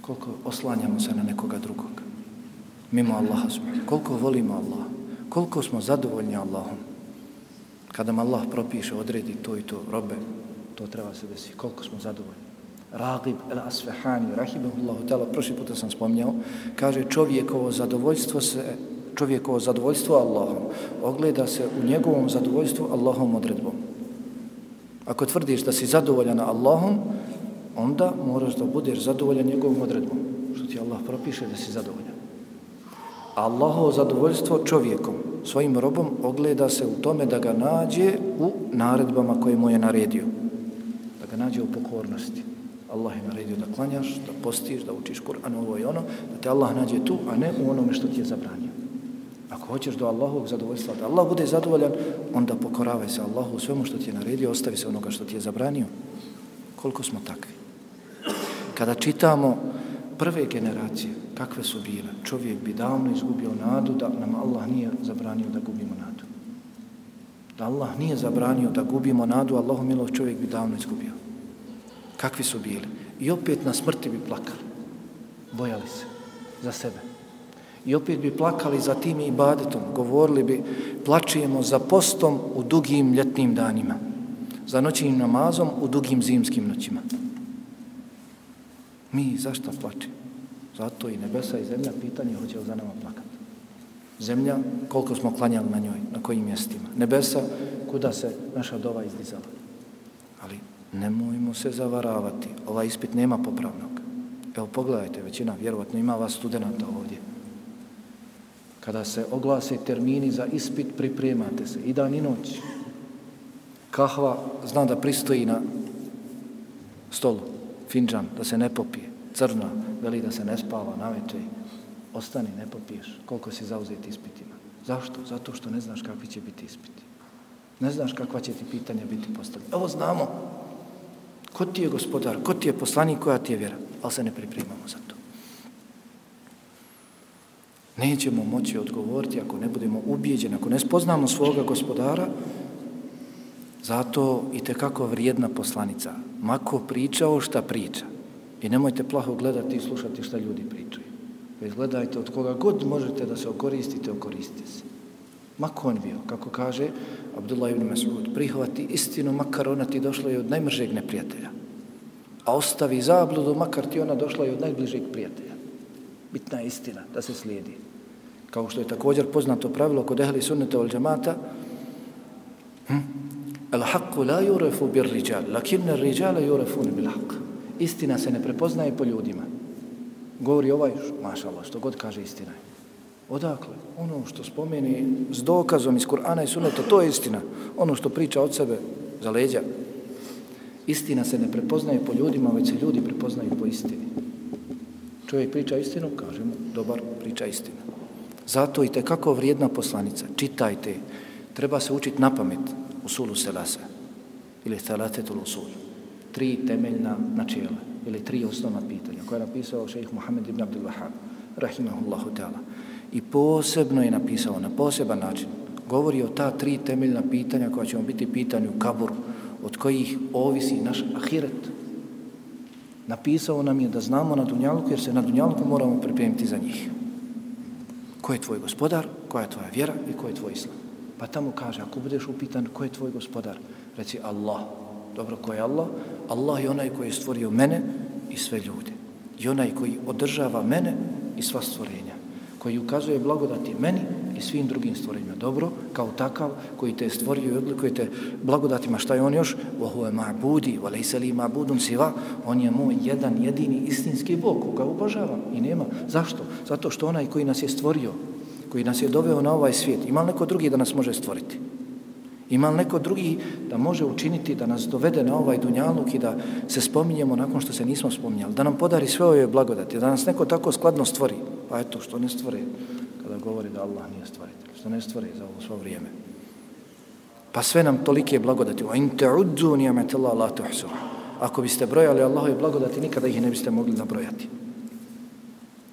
Koliko oslanjamo se na nekoga drugog. Mimo Allaha smo. Koliko volimo Allah. Koliko smo zadovoljni Allahom. Kada nam Allah propiše, odredi to i to, robe, to treba se desiti. Koliko smo zadovoljni. Ragib el-Asfahani, rahimahullahu ta'ala, prošli puta sam spomnjao, kaže čovjekovo zadovoljstvo se, čovjekovo zadovoljstvo Allahom, ogleda se u njegovom zadovoljstvu Allahom odredbom. Ako tvrdiš da si zadovoljan Allahom, onda moraš da budeš zadovoljan njegovom odredbom, što ti Allah propiše da si zadovoljan. Allahovo zadovoljstvo čovjekom, svojim robom, ogleda se u tome da ga nađe u naredbama koje mu je naredio. Da nađe u pokornosti. Allah je naredio da klanjaš, da postiš, da učiš Kur'an, ovo i ono, da te Allah nađe tu, a ne u onome što ti je zabranio. Ako hoćeš do Allahovog zadovoljstva, da Allah bude zadovoljan, onda pokoravaj se Allahu u svemu što ti je naredio, ostavi se onoga što ti je zabranio. Koliko smo takvi? Kada čitamo prve generacije, kakve su bile, čovjek bi davno izgubio nadu da nam Allah nije zabranio da gubimo nadu. Da Allah nije zabranio da gubimo nadu, Allahu milov čovjek bi davno izgubio kakvi su bili. I opet na smrti bi plakali. Bojali se za sebe. I opet bi plakali za tim i badetom. Govorili bi, plačijemo za postom u dugim ljetnim danima. Za noćnim namazom u dugim zimskim noćima. Mi zašto plačimo? Zato i nebesa i zemlja pitanje hoće li za nama plakati. Zemlja, koliko smo klanjali na njoj, na kojim mjestima. Nebesa, kuda se naša dova izdizala. Ali Nemojmo se zavaravati. Ovaj ispit nema popravnog. Evo pogledajte, većina, vjerovatno ima vas studenta ovdje. Kada se oglase termini za ispit, pripremate se. I dan i noć. Kahva zna da pristoji na stolu, finđan, da se ne popije, crna, veli da se ne spava na večer, ostani, ne popiješ, koliko si zauzeti ispitima. Zašto? Zato što ne znaš kakvi će biti ispiti. Ne znaš kakva će ti pitanja biti postavljena. Evo znamo, ko ti je gospodar, ko ti je poslanik, koja ti je vjera, ali se ne pripremamo za to. Nećemo moći odgovoriti ako ne budemo ubijeđeni, ako ne spoznamo svoga gospodara, zato i tekako vrijedna poslanica. Mako pričao šta priča. I nemojte plaho gledati i slušati šta ljudi pričaju. Već gledajte od koga god možete da se okoristite, okoristite se. Mako on bio, kako kaže Abdullah ibn Mas'ud, prihvati istinu, makar ona ti došla i od najmržeg neprijatelja. A ostavi zabludu, makar ti ona došla i od najbližeg prijatelja. Bitna je istina da se slijedi. Kao što je također poznato pravilo kod ehli sunnata ol džamata, hm? El haqqu la yurefu bir riđal, lakinne riđale yurefun bil haqq. Istina se ne prepoznaje po ljudima. Govori ovaj, mašallah, što god kaže istina je. Odakle? Ono što spomeni s dokazom iz Kur'ana i Sunneta, to je istina. Ono što priča od sebe za leđa. Istina se ne prepoznaje po ljudima, već se ljudi prepoznaju po istini. Čovjek priča istinu, kažemo, dobar, priča istinu. Zato i kako vrijedna poslanica. Čitajte. Treba se učiti na pamet u sulu selasa. Ili thalatetul usul. Tri temeljna načela. Ili tri osnovna pitanja koje je napisao šejih Muhammed ibn Abdul Wahab. Rahimahullahu ta'ala i posebno je napisao na poseban način. Govori o ta tri temeljna pitanja koja ćemo biti pitanju u kaburu, od kojih ovisi naš ahiret. Napisao nam je da znamo na Dunjaluku, jer se na Dunjaluku moramo pripremiti za njih. Ko je tvoj gospodar, koja je tvoja vjera i ko je tvoj islam. Pa tamo kaže, ako budeš upitan ko je tvoj gospodar, reci Allah. Dobro, ko je Allah? Allah je onaj koji je stvorio mene i sve ljude. I onaj koji održava mene i sva stvorenja koji ukazuje blagodati meni i svim drugim stvorenjima. Dobro, kao takav koji te stvorio i odlikuje te blagodatima. Šta je on još? Vohu je ma'budi, i li ma'budun siva. On je moj jedan, jedini, istinski Bog, koga obožavam. I nema. Zašto? Zato što onaj koji nas je stvorio, koji nas je doveo na ovaj svijet, ima li neko drugi da nas može stvoriti? Ima li neko drugi da može učiniti da nas dovede na ovaj dunjaluk i da se spominjemo nakon što se nismo spominjali, da nam podari sve ove blagodati, da nas neko tako skladno stvori? Pa eto, što ne stvore kada govori da Allah nije stvoritelj, što ne stvore za ovo svo vrijeme. Pa sve nam tolike blagodati. In ta'uddu ni'mata la tuhsu. Ako biste brojali Allahove blagodati, nikada ih ne biste mogli nabrojati.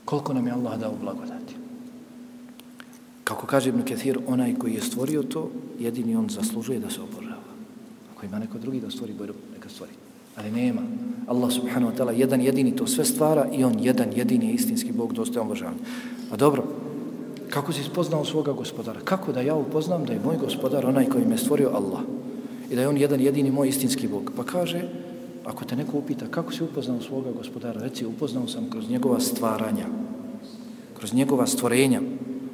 Koliko nam je Allah dao blagodati? Kako kaže Ibn Kathir, onaj koji je stvorio to, jedini on zaslužuje da se obožava. Ako ima neko drugi da stvori, bojdu, neka stvori. Ali nema. Allah subhanahu wa ta'ala jedan jedini to sve stvara i on jedan jedini je istinski Bog dostojan obožavanja. Pa A dobro, kako si spoznao svoga gospodara? Kako da ja upoznam da je moj gospodar onaj koji me stvorio Allah? I da je on jedan jedini moj istinski Bog? Pa kaže, ako te neko upita kako si upoznao svoga gospodara, reci upoznao sam kroz njegova stvaranja, kroz njegova stvorenja,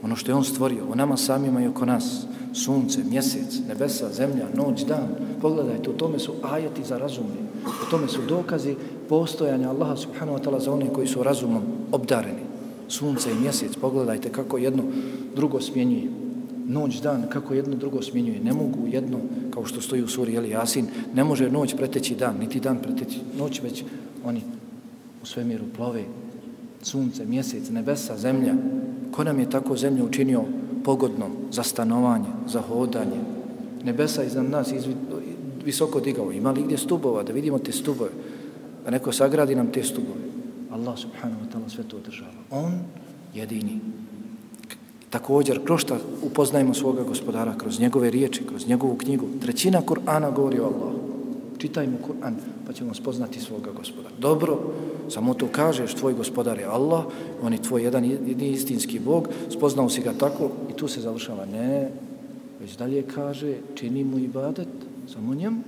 ono što je on stvorio, o nama samima i oko nas, sunce, mjesec, nebesa, zemlja, noć, dan, pogledajte, u tome su ajeti za razumljenje. O tome su dokazi postojanja Allaha subhanahu wa ta'ala za one koji su razumom obdareni. Sunce i mjesec, pogledajte kako jedno drugo smjenjuje. Noć, dan, kako jedno drugo smjenjuje. Ne mogu jedno, kao što stoji u suri Jeli Jasin, ne može noć preteći dan, niti dan preteći noć, već oni u svemiru plove, sunce, mjesec, nebesa, zemlja, Ko nam je tako zemlju učinio pogodnom za stanovanje, za hodanje? Nebesa iznad nas izvi, visoko digao. Ima li gdje stubova da vidimo te stubove? Da neko sagradi nam te stubove. Allah subhanahu wa ta'ala sve to održava. On jedini. Također, kroz šta upoznajemo svoga gospodara? Kroz njegove riječi, kroz njegovu knjigu. Trećina Kur'ana govori o Allahu čitajmo Kur'an pa ćemo spoznati svoga gospodara. Dobro, samo to kažeš, tvoj gospodar je Allah, on je tvoj jedan jedini istinski Bog, spoznao si ga tako i tu se završava. Ne, već dalje kaže, čini mu ibadet, samo njemu,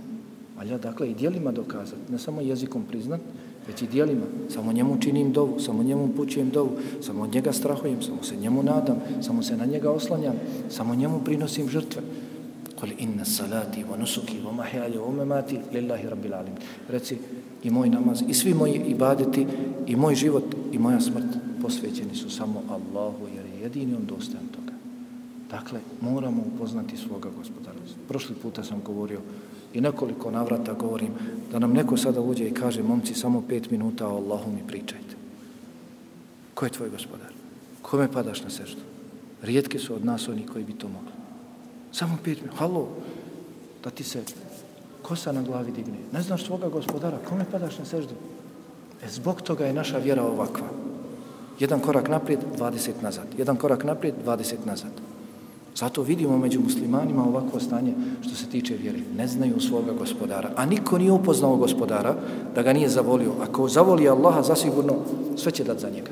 ali ja dakle i dijelima dokazati, ne samo jezikom priznat, već i dijelima, samo njemu činim dovu, samo njemu pućujem dovu, samo od njega strahujem, samo se njemu nadam, samo se na njega oslanjam, samo njemu prinosim žrtve. Kul inna salati wa nusuki wa mahyaya wa mamati lillahi rabbil alamin. Reci i moj namaz i svi moji ibadeti i moj život i moja smrt posvećeni su samo Allahu jer je jedini on dostojan toga. Dakle, moramo upoznati svoga gospodara. Prošli puta sam govorio I nekoliko navrata govorim da nam neko sada uđe i kaže momci samo pet minuta o Allahu mi pričajte. Ko je tvoj gospodar? Kome padaš na seždu? Rijetki su od nas oni koji bi to mogli. Samo pet minuta. Halo, da ti se kosa na glavi digne. Ne znaš svoga gospodara, kome padaš na seždu? E, zbog toga je naša vjera ovakva. Jedan korak naprijed, 20 nazad. Jedan korak naprijed, 20 nazad. Zato vidimo među muslimanima ovako stanje što se tiče vjere. Ne znaju svoga gospodara. A niko nije upoznao gospodara da ga nije zavolio. Ako zavoli Allaha, zasigurno sve će dati za njega.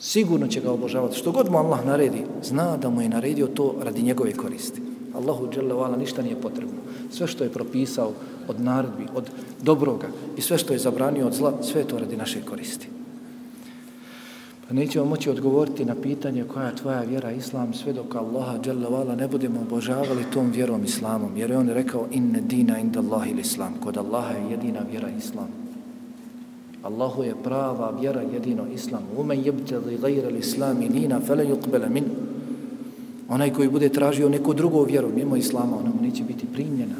Sigurno će ga obožavati. Što god mu Allah naredi, zna da mu je naredio to radi njegove koristi. Allahu dželle ništa nije potrebno. Sve što je propisao od naredbi, od dobroga i sve što je zabranio od zla, sve je to radi naše koristi. Nećemo moći odgovoriti na pitanje koja je tvoja vjera islam sve dok Allaha dželavala ne budemo obožavali tom vjerom islamom. Jer je on rekao inne dina inda Allahi islam. Kod Allaha je jedina vjera islam. Allahu je prava vjera jedino islam. Umen jebteli gajra l'islami dina fele yukbele min. Onaj koji bude tražio neku drugu vjeru mimo islama, ona mu neće biti primljena.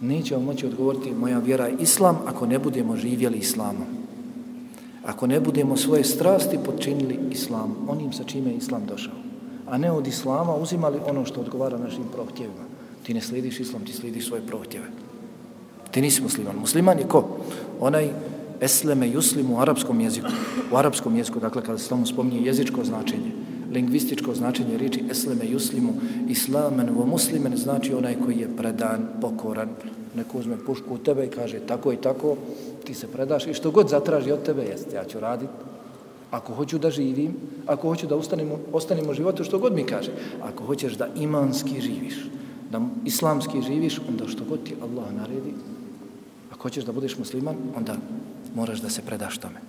nećemo moći odgovoriti moja vjera je islam ako ne budemo živjeli islamom. Ako ne budemo svoje strasti podčinili islam, onim sa čime je islam došao. A ne od islama uzimali ono što odgovara našim prohtjevima. Ti ne slidiš islam, ti slidiš svoje prohtjeve. Ti nisi musliman. Musliman je ko? Onaj esleme juslimu u arapskom jeziku. U arapskom jeziku, dakle, kada se tamo spominje jezičko značenje, lingvističko značenje riječi esleme juslimu, islamen vo muslimen, znači onaj koji je predan, pokoran, neko uzme pušku u tebe i kaže tako i tako, ti se predaš i što god zatraži od tebe, jeste, ja ću raditi. Ako hoću da živim, ako hoću da ustanemo, ostanemo životu, što god mi kaže. Ako hoćeš da imanski živiš, da islamski živiš, onda što god ti Allah naredi, ako hoćeš da budeš musliman, onda moraš da se predaš tome.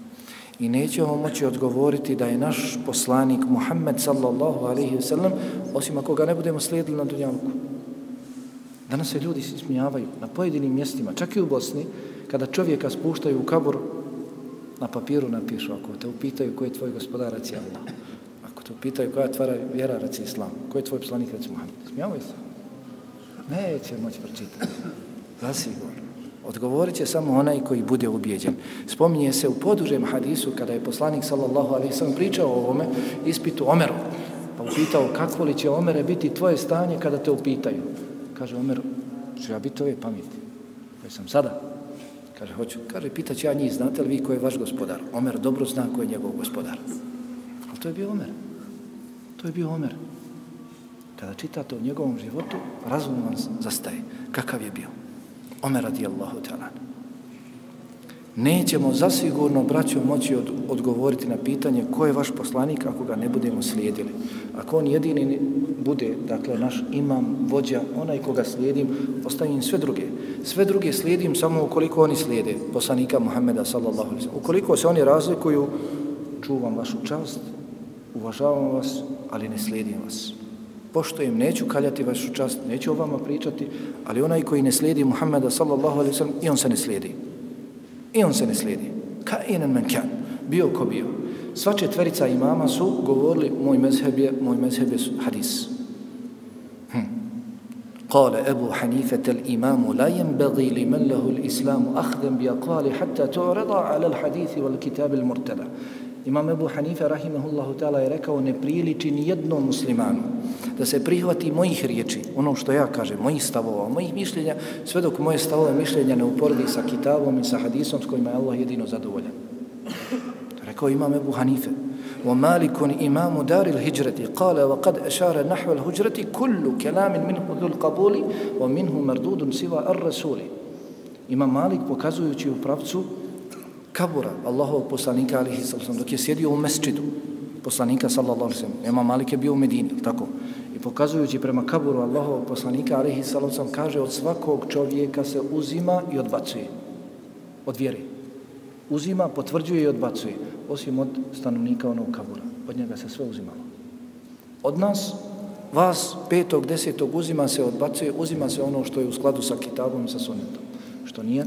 I nećemo moći odgovoriti da je naš poslanik Muhammed sallallahu alaihi wa sallam, osim ako ga ne budemo slijedili na dunjavku. Danas se ljudi smijavaju na pojedinim mjestima, čak i u Bosni, kada čovjeka spuštaju u kabur, na papiru napišu, ako te upitaju ko je tvoj gospodar, reci Allah. Ako te upitaju koja je tvara vjera, reci Islam. Ko je tvoj poslanik, reci Muhammed. Smijavaju se. Neće moći pročitati. Zasigurno. Odgovorit će samo onaj koji bude ubijeđen. Spominje se u podužem hadisu kada je poslanik sallallahu alaihi sallam pričao o ovome ispitu Omeru. Pa upitao kako li će Omere biti tvoje stanje kada te upitaju. Kaže Omer, ću ja biti ove pameti? koje sam sada? Kaže, hoću. Kaže, pitaću ja njih, znate li vi ko je vaš gospodar? Omer dobro zna ko je njegov gospodar. Ali to je bio Omer. To je bio Omer. Kada čitate o njegovom životu, razum vam zastaje. Kakav je bio? Omer radijallahu ta'ala. Nećemo zasigurno, braćo, moći od, odgovoriti na pitanje ko je vaš poslanik ako ga ne budemo slijedili. Ako on jedini bude, dakle, naš imam, vođa, onaj koga slijedim, ostavim sve druge. Sve druge slijedim samo ukoliko oni slijede poslanika Muhammeda sallallahu alaihi Ukoliko se oni razlikuju, čuvam vašu čast, uvažavam vas, ali ne slijedim vas poštojem, neću kaljati vašu čast, neću o vama pričati, ali onaj koji ne slijedi Muhammeda sallallahu alaihi sallam, i on se ne slijedi. I on se ne slijedi. Ka inan men kan, bio ko bio. Sva četverica imama su govorili, moj mezheb je, moj mezheb je hadis. قال أبو حنيفة الإمام لا ينبغي لمن له الإسلام أخذا بأقوال حتى تعرض على الحديث والكتاب المرتدى Imam Ebu Hanife, rahimahullahu ta'ala, je rekao, ne priliči ni jednom muslimanu da se prihvati mojih riječi, ono što ja kažem, mojih stavova, mojih mišljenja, sve dok moje stavove mišljenja ne uporedi sa kitabom i sa hadisom s kojima je Allah jedino zadovoljan. Rekao Imam Ebu Hanife, ومالك إمام دار الهجرة قال وقد أشار نحو الهجرة كل كلام منه ذو القبول ومنه مردود سوى الرسول Imam Malik pokazujući u pravcu kabura Allahovog poslanika alihi sallam dok je sjedio u mesčidu poslanika sallallahu sallam Imam Malik je bio u Medini tako i Pokazujući prema kaburu Allahovog poslanika alihi sallam kaže od svakog čovjeka se uzima i odbacuje. Od vjere. Uzima, potvrđuje i odbacuje. Osim od stanovnika onog kabura. Od njega se sve uzimalo. Od nas vas petog, desetog uzima se odbacuje uzima se ono što je u skladu sa kitabom i sa sunetom što nije?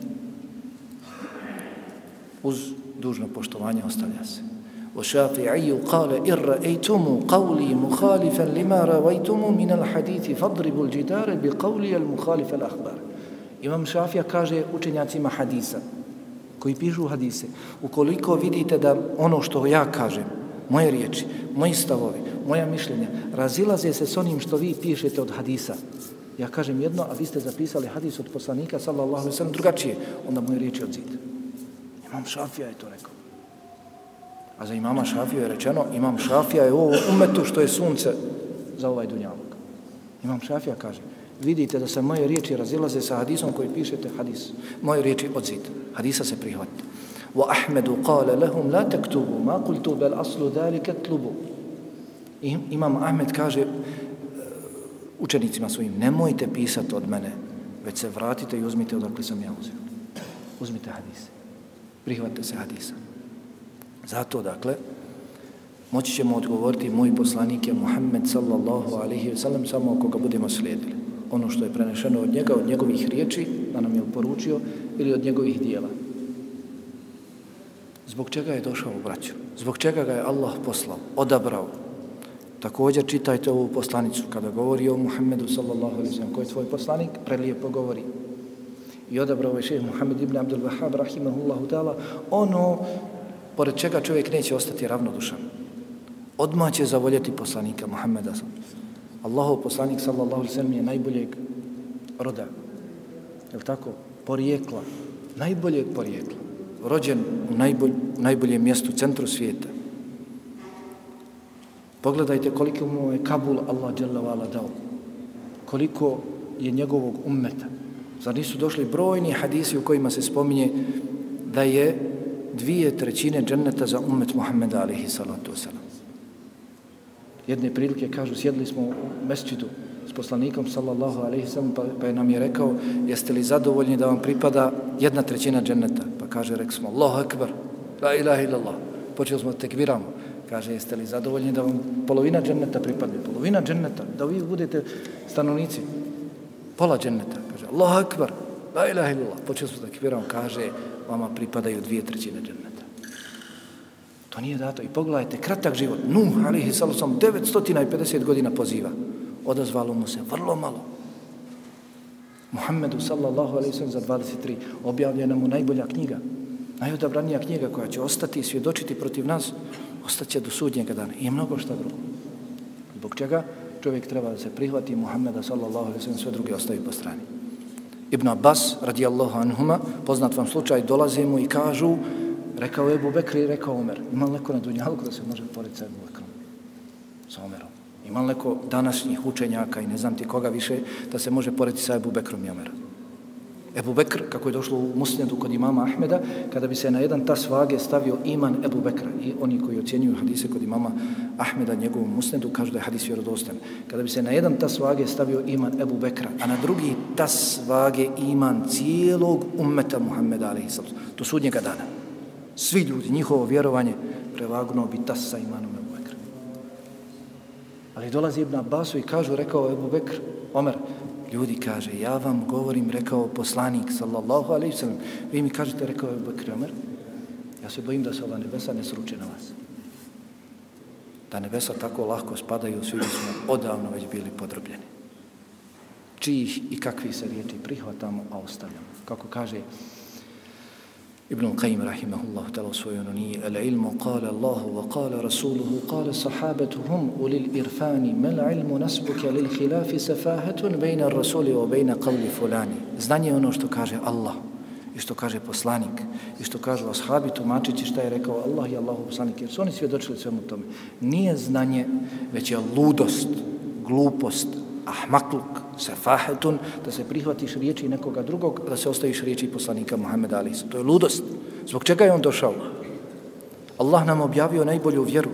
Uz dužno poštovanje ostavlja se. وشافعي قال إن رأيتم قولي مخالفا لما رويتم من الحديث فاضربوا الجدار بقولي المخالف الأخبار Imam Šafija kaže učenjacima hadisa, koji pišu hadise, ukoliko vidite da ono što ja kažem, moje riječi, moji stavovi, moja mišljenja, razilaze se s onim što vi pišete od hadisa, ja kažem jedno, a vi ste zapisali hadis od poslanika, sallallahu alaihi sallam, drugačije, onda moje riječi odzite. Imam Šafija je to rekao. A za imama Šafija je rečeno, imam Šafija je u ovom umetu što je sunce za ovaj dunjavog. Imam Šafija kaže, vidite da se moje riječi razilaze sa hadisom koji pišete hadis. Moje riječi odzite. Hadisa se prihvatite. Wa Ahmedu kale lehum la tektubu, ma kultu bel aslu dalike tlubu. Imam Ahmed kaže e, učenicima svojim, nemojte pisati od mene, već se vratite i uzmite odakle sam ja uzeo. Uzmite hadise. Prihvatite se hadisa. Zato, dakle, moći ćemo odgovoriti moj poslanik je Muhammed sallallahu alaihi ve sellem samo ako ga budemo slijedili. Ono što je prenešeno od njega, od njegovih riječi, da nam je uporučio, ili od njegovih dijela. Zbog čega je došao u braću? Zbog čega ga je Allah poslao, odabrao? Također čitajte ovu poslanicu kada govori o Muhammedu sallallahu alaihi sallam. koji je tvoj poslanik? Prelijepo govori. I odabrao je šeheh Muhammed ibn Abdul Wahab rahimahullahu ta'ala ono pored čega čovjek neće ostati ravnodušan. Odmah će zavoljeti poslanika Muhammeda. Allahov poslanik sallallahu alaihi sallam je najboljeg roda. Je tako? Porijekla. Najboljeg porijekla. Rođen u najbolj, najboljem mjestu, centru svijeta. Pogledajte koliko mu je Kabul Allah dželavala dao. Koliko je njegovog ummeta. Zar nisu došli brojni hadisi u kojima se spominje da je dvije trećine dženneta za umet Muhammeda alihi salatu wasalam. Jedne prilike kažu, sjedli smo u mesčidu s poslanikom sallallahu alaihi sallam, pa, pa je nam je rekao, jeste li zadovoljni da vam pripada jedna trećina dženneta? Pa kaže, rekli smo, Allahu akbar, la ilaha illallah. Počeli smo tekbiramo. Kaže, jeste li zadovoljni da vam polovina dženneta pripadne? Polovina dženneta, da vi budete stanovnici. Pola dženneta. Kaže, Allahu akbar, la ilaha illallah. Počeli smo tekbiramo. Kaže, vama pripadaju dvije trećine dženneta. To nije dato. I pogledajte, kratak život. Nuh, alihi salosom, 950 godina poziva. Odazvalo mu se vrlo malo. Muhammedu, sallallahu alaihi sallam, za 23. Objavljena mu najbolja knjiga. Najodabranija knjiga koja će ostati i svjedočiti protiv nas, ostaće do sudnjega dana. I mnogo šta drugo. Zbog čega čovjek treba da se prihvati Muhammeda, sallallahu alaihi sallam, sve druge ostavi po strani. Ibn Abbas, radijallahu anhuma, poznat vam slučaj, dolaze mu i kažu, rekao Ebu Bekri i rekao Omer, ima neko na Dunjalku da se može porediti sa Ebu Bekrom, sa Omerom? Ima neko današnjih učenjaka i ne znam ti koga više da se može porediti sa Ebu Bekrom i Omerom? Ebu Bekr, kako je došlo u musnedu kod imama Ahmeda, kada bi se na jedan tas vage stavio iman Ebu Bekra i oni koji ocjenjuju hadise kod imama Ahmeda njegovom musnedu kažu da je hadis vjerodostan. Kada bi se na jedan tas vage stavio iman Ebu Bekra, a na drugi tas vage iman cijelog ummeta Muhammeda, ali to sudnjega dana. Svi ljudi, njihovo vjerovanje, prevagnuo bi tas sa imanom Ebu Bekra. Ali dolazi Ibn Abbasu i kažu, rekao Ebu Bekr, Omer, Ljudi kaže, ja vam govorim, rekao poslanik, sallallahu alaihi sallam, vi mi kažete, rekao je Bekri Omer, ja se bojim da se ova nebesa ne sruče na vas. Da nebesa tako lahko spadaju, svi smo odavno već bili podrobljeni. Čijih i kakvi se riječi prihvatamo, a ostavljamo. Kako kaže Ibn al-Qayyim rahimahullahu ta'ala u svojoj ononiji Al-ilmu qala Allahu wa qala Rasuluhu qala sahabatuhum ulil irfani mal ilmu nasbuka lil khilafi safahatun bejna rasuli wa bayna qawli fulani Znanje ono što kaže Allah i što kaže poslanik i što kažu ashabi tumačići šta je rekao Allah i Allahu poslanik jer su oni svjedočili svemu tome. Nije znanje već je ludost, glupost, ahmakluk, sefahetun, da se prihvatiš riječi nekoga drugog, da se ostaviš riječi poslanika Muhammeda Ali. To je ludost. Zbog čega je on došao? Allah nam objavio najbolju vjeru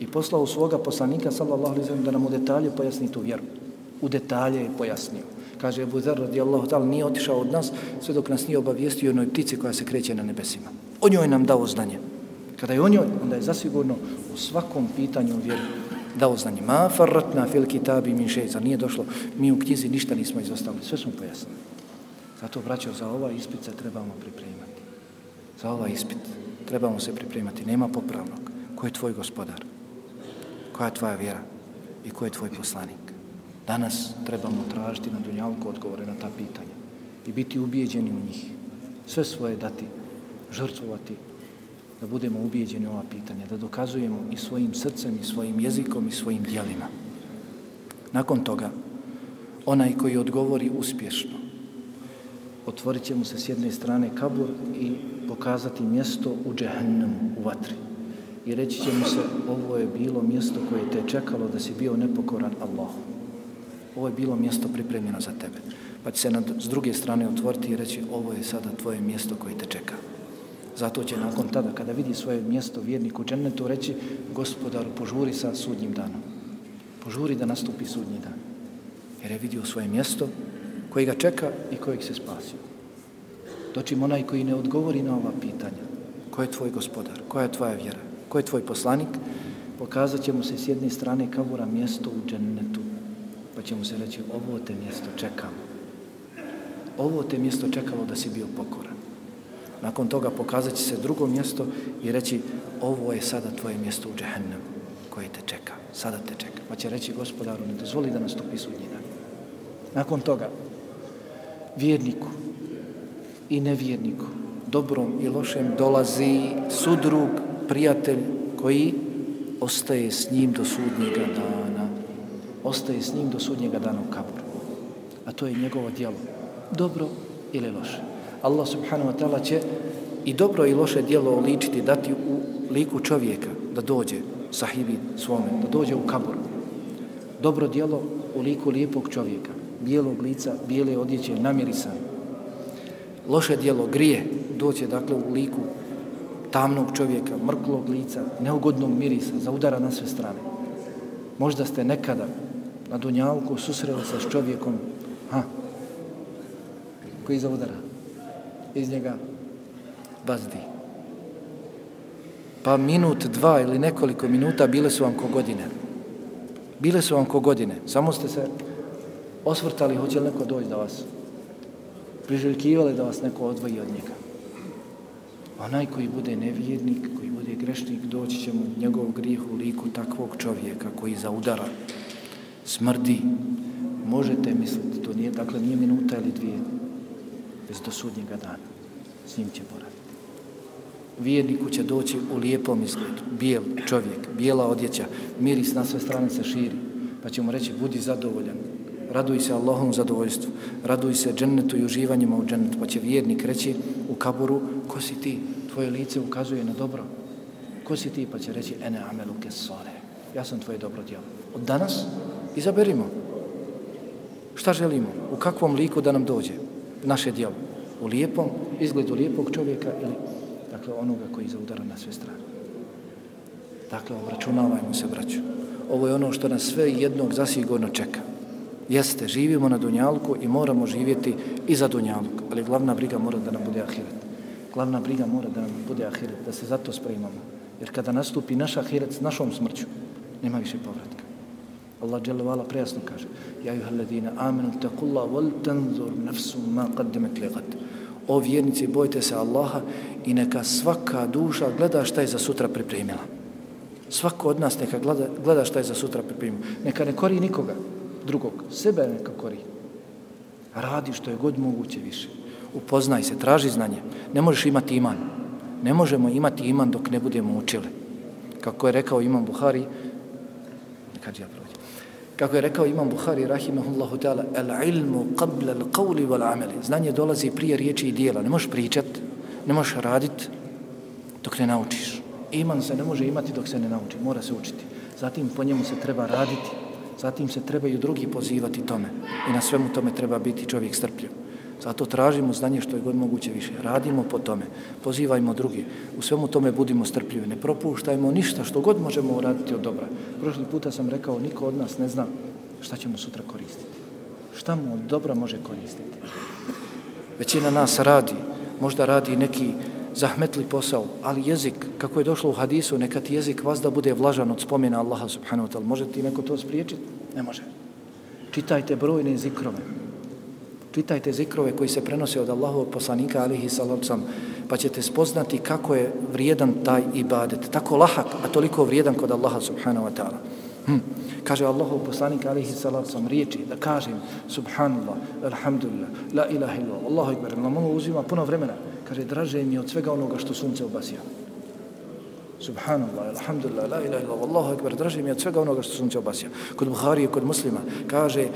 i poslao svoga poslanika, sallallahu alaihi sallam, da nam u detalje pojasni tu vjeru. U detalje je pojasnio. Kaže Abu Zar radijallahu ta'ala, nije otišao od nas sve dok nas nije obavijestio onoj ptici koja se kreće na nebesima. O njoj nam dao znanje. Kada je o njoj, onda je zasigurno u svakom pitanju vjeru dao znanje. Ma farratna fil kitabi min šeica. Nije došlo. Mi u knjizi ništa nismo izostavili. Sve smo pojasnili. Zato, braćo, za ova ispit se trebamo pripremati. Za ova ispit trebamo se pripremati. Nema popravnog. Ko je tvoj gospodar? Koja je tvoja vjera? I ko je tvoj poslanik? Danas trebamo tražiti na dunjalku odgovore na ta pitanja i biti ubijeđeni u njih. Sve svoje dati, žrtvovati, da budemo ubijeđeni u ova pitanja, da dokazujemo i svojim srcem, i svojim jezikom, i svojim dijelima. Nakon toga, onaj koji odgovori uspješno, otvorit će mu se s jedne strane kabur i pokazati mjesto u džehennemu, u vatri. I reći će mu se, ovo je bilo mjesto koje te čekalo da si bio nepokoran Allahu. Ovo je bilo mjesto pripremljeno za tebe. Pa će se nad, s druge strane otvoriti i reći, ovo je sada tvoje mjesto koje te čeka. Zato će nakon tada, kada vidi svoje mjesto vjerniku u džennetu, reći, gospodaru, požuri sa sudnjim danom. Požuri da nastupi sudnji dan. Jer je vidio svoje mjesto koji ga čeka i kojeg se spasio. Dočim onaj koji ne odgovori na ova pitanja. Ko je tvoj gospodar? Koja je tvoja vjera? Ko je tvoj poslanik? Pokazat će mu se s jedne strane kavura mjesto u džennetu. Pa će mu se reći, ovo te mjesto čekamo. Ovo te mjesto čekalo da si bio pokoran. Nakon toga pokazat će se drugo mjesto i reći, ovo je sada tvoje mjesto u džehennem koje te čeka. Sada te čeka. Pa će reći gospodaru, ne dozvoli da nastupi sudnji dan. Nakon toga, vjerniku i nevjerniku, dobrom i lošem, dolazi sudrug, prijatelj koji ostaje s njim do sudnjega dana. Ostaje s njim do sudnjega dana u kaburu. A to je njegovo djelo. Dobro ili loše. Allah subhanahu wa ta'ala će i dobro i loše djelo ličiti, dati u liku čovjeka da dođe sahibi svome, da dođe u kabur. Dobro djelo u liku lijepog čovjeka, bijelog lica, bijele odjeće, namirisan. Loše dijelo, grije, doće dakle u liku tamnog čovjeka, mrklog lica, neugodnog mirisa, zaudara na sve strane. Možda ste nekada na Dunjavku susreli se s čovjekom, ha, koji zaudara? Iz njega bazdi. Pa minut, dva ili nekoliko minuta bile su vam ko godine. Bile su vam ko godine. Samo ste se osvrtali, hoće li neko doći da vas priželjkivali da vas neko odvoji od njega. Onaj koji bude nevjernik, koji bude grešnik, doći će mu njegov grijeh u liku takvog čovjeka koji za udara smrdi. Možete misliti, to nije, dakle, nije minuta ili dvije, bez do sudnjega dana. S njim će boraviti. Vjerniku će doći u lijepom izgledu, bijel čovjek, bijela odjeća, miris na sve strane se širi, pa će mu reći, budi zadovoljan, raduj se Allahom zadovoljstvu, raduj se džennetu i uživanjima u džennetu, pa će vjernik reći u kaburu, ko si ti? Tvoje lice ukazuje na dobro. Ko si ti? Pa će reći, ene amelu kesore. Ja sam tvoje dobro djelo. Od danas izaberimo. Šta želimo? U kakvom liku da nam dođe naše djelo? U lijepom, izgledu lijepog čovjeka ili dakle, onoga koji zaudara na sve strane. Dakle, obračunavajmo se, braću. Ovo je ono što nas sve jednog zasigurno čeka. Jeste, živimo na Dunjalku i moramo živjeti i za Dunjalku, ali glavna briga mora da nam bude ahiret. Glavna briga mora da nam bude ahiret, da se zato spremamo. Jer kada nastupi naš ahiret s našom smrću, nema više povratka. Allah dželle vala prejasno kaže: "Ja ayyuhalladhina amanu taqullaha wal tanzur nafsum ma qaddamat lighad." O vjernici, bojte se Allaha i neka svaka duša gleda šta je za sutra pripremila. Svako od nas neka gleda, gleda šta je za sutra pripremila. Neka ne kori nikoga drugog, sebe neka kori. Radi što je god moguće više. Upoznaj se, traži znanje. Ne možeš imati iman. Ne možemo imati iman dok ne budemo učili. Kako je rekao Imam Buhari, kad ja prođem, kako je rekao Imam Buhari, rahimahullahu ta'ala, el ilmu qabla al qawli wal amali. Znanje dolazi prije riječi i dijela. Ne možeš pričat, ne možeš radit dok ne naučiš. Iman se ne može imati dok se ne nauči. Mora se učiti. Zatim po njemu se treba raditi zatim se trebaju drugi pozivati tome i na svemu tome treba biti čovjek strpljiv. Zato tražimo znanje što je god moguće više. Radimo po tome, pozivajmo drugi. U svemu tome budimo strpljivi. Ne propuštajmo ništa što god možemo uraditi od dobra. Prošli puta sam rekao, niko od nas ne zna šta ćemo sutra koristiti. Šta mu od dobra može koristiti. Većina nas radi, možda radi neki zahmetli posao, ali jezik, kako je došlo u hadisu, neka ti jezik vas da bude vlažan od spomena Allaha subhanahu wa ta'ala. Može ti neko to spriječiti? Ne može. Čitajte brojne zikrove. Čitajte zikrove koji se prenose od Allahovog poslanika alihi salavcam, pa ćete spoznati kako je vrijedan taj ibadet. Tako lahak, a toliko vrijedan kod Allaha subhanahu wa ta'ala. Hm. Kaže Allahov poslanik alihi salavcam riječi da kažem subhanallah, alhamdulillah, la ilaha illallah, Allahu ekber. nam ono uzima puno vremena. Kaže draže mi od svega onoga što sunce obasija. Subhanallah, alhamdulillah, la ilaha illallah, Allahu ekber. Draže mi od svega onoga što sunce obasija. Kod Buhari kod muslima kaže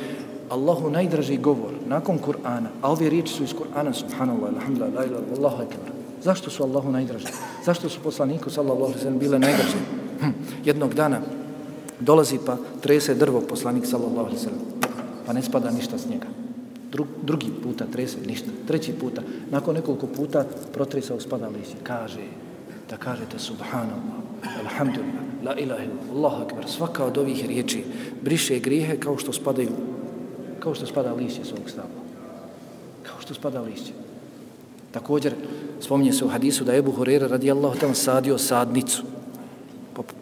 Allahu najdraži govor nakon Kur'ana, a ove riječi su iz Kur'ana, subhanallah, alhamdulillah, la ilaha, Allahu ekber. Zašto su Allahu najdraži? Zašto su poslaniku, sallallahu alaihi sallam, bile najdraži? Hm. Jednog dana dolazi pa trese drvo poslanik, sallallahu alaihi sallam, pa ne spada ništa s njega. Dru, drugi puta trese ništa. Treći puta, nakon nekoliko puta protresao spada lisje. Kaže, da kažete subhanallah, alhamdulillah, la ilaha illallah, Allahu ekber. Svaka od ovih riječi briše grijehe kao što spadaju kao što spada lišće svog stabla. Kao što spada lišće. Također, spominje se u hadisu da je Ebu Hurera radijallahu tam sadio sadnicu.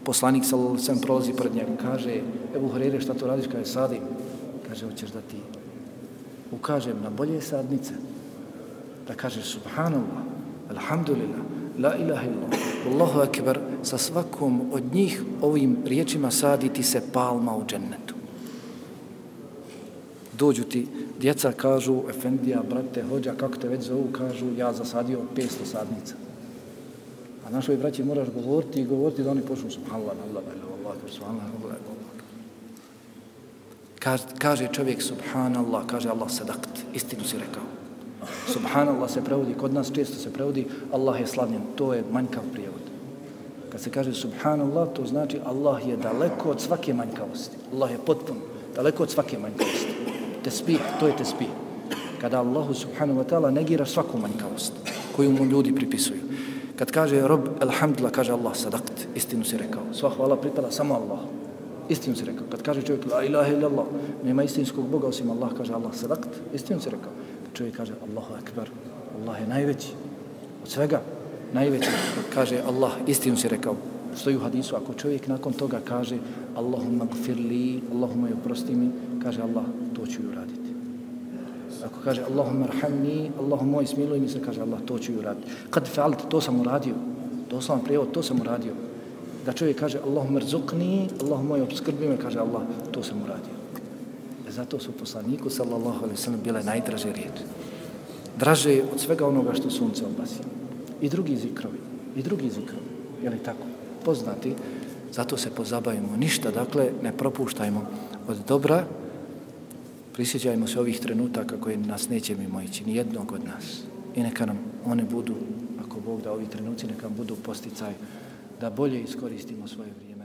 Poslanik sam prolazi pred njega. Kaže, Ebu Hurere, šta to radiš kada je sadim? Kaže, hoćeš da ti ukažem na bolje sadnice. Da kaže, subhanallah, alhamdulillah, la ilaha illallah, Allahu akbar, sa svakom od njih ovim riječima saditi se palma u džennetu dođu ti, djeca kažu, Efendija, brate, hođa, kako te već zovu, kažu, ja zasadio 500 sadnica. A našoj braći moraš govoriti i govoriti da oni počnu subhanallah, Allah, Allah, subhanallah, Allah, Kaže, kaže čovjek subhanallah, kaže Allah sadakt, istinu si rekao. Subhanallah se prevodi, kod nas često se prevodi, Allah je slavljen, to je manjkav prijevod. Kad se kaže subhanallah, to znači Allah je daleko od svake manjkavosti. Allah je potpuno daleko od svake manjkavosti tesbih, to je tesbih. Kada Allahu subhanahu wa ta'ala negira svaku manjkavost koju mu ljudi pripisuju. Kad kaže rob, alhamdulillah, kaže Allah, sadakt, istinu si rekao. Sva hvala pripada samo Allah. Istinu si rekao. Kad kaže čovjek, la ilaha illallah, nema istinskog Boga osim Allah, kaže Allah, sadakt, istinu si rekao. Kad čovjek kaže, Allahu akbar, Allah je najveći. Od svega, najveći. Kaže Allah, istinu si rekao. Stoji u hadisu, ako čovjek nakon toga kaže, Allahumma gfirli, Allahumma oprosti mi, kaže Allah, to ću ju raditi. Ako kaže Allahumma arhamni, Allahumma moj smiluj mi se, kaže Allah, to ću ju raditi. Kad fa'alt, to sam uradio. Doslovan prijevod, to sam uradio. Da čovjek kaže Allahum rzukni, Allahumma moj obskrbi me, kaže Allah, to sam uradio. E zato su poslaniku, sallallahu alaihi sallam, bile najdraže riječi. Draže od svega onoga što sunce obasi. I drugi zikrovi. I drugi zikrovi. Je li tako? Poznati. Zato se pozabavimo. Ništa, dakle, ne propuštajmo od dobra, prisjećajmo se ovih trenutaka koje nas neće mimo ići, ni jednog od nas. I neka nam one budu, ako Bog da ovi trenuci, neka budu posticaj da bolje iskoristimo svoje vrijeme.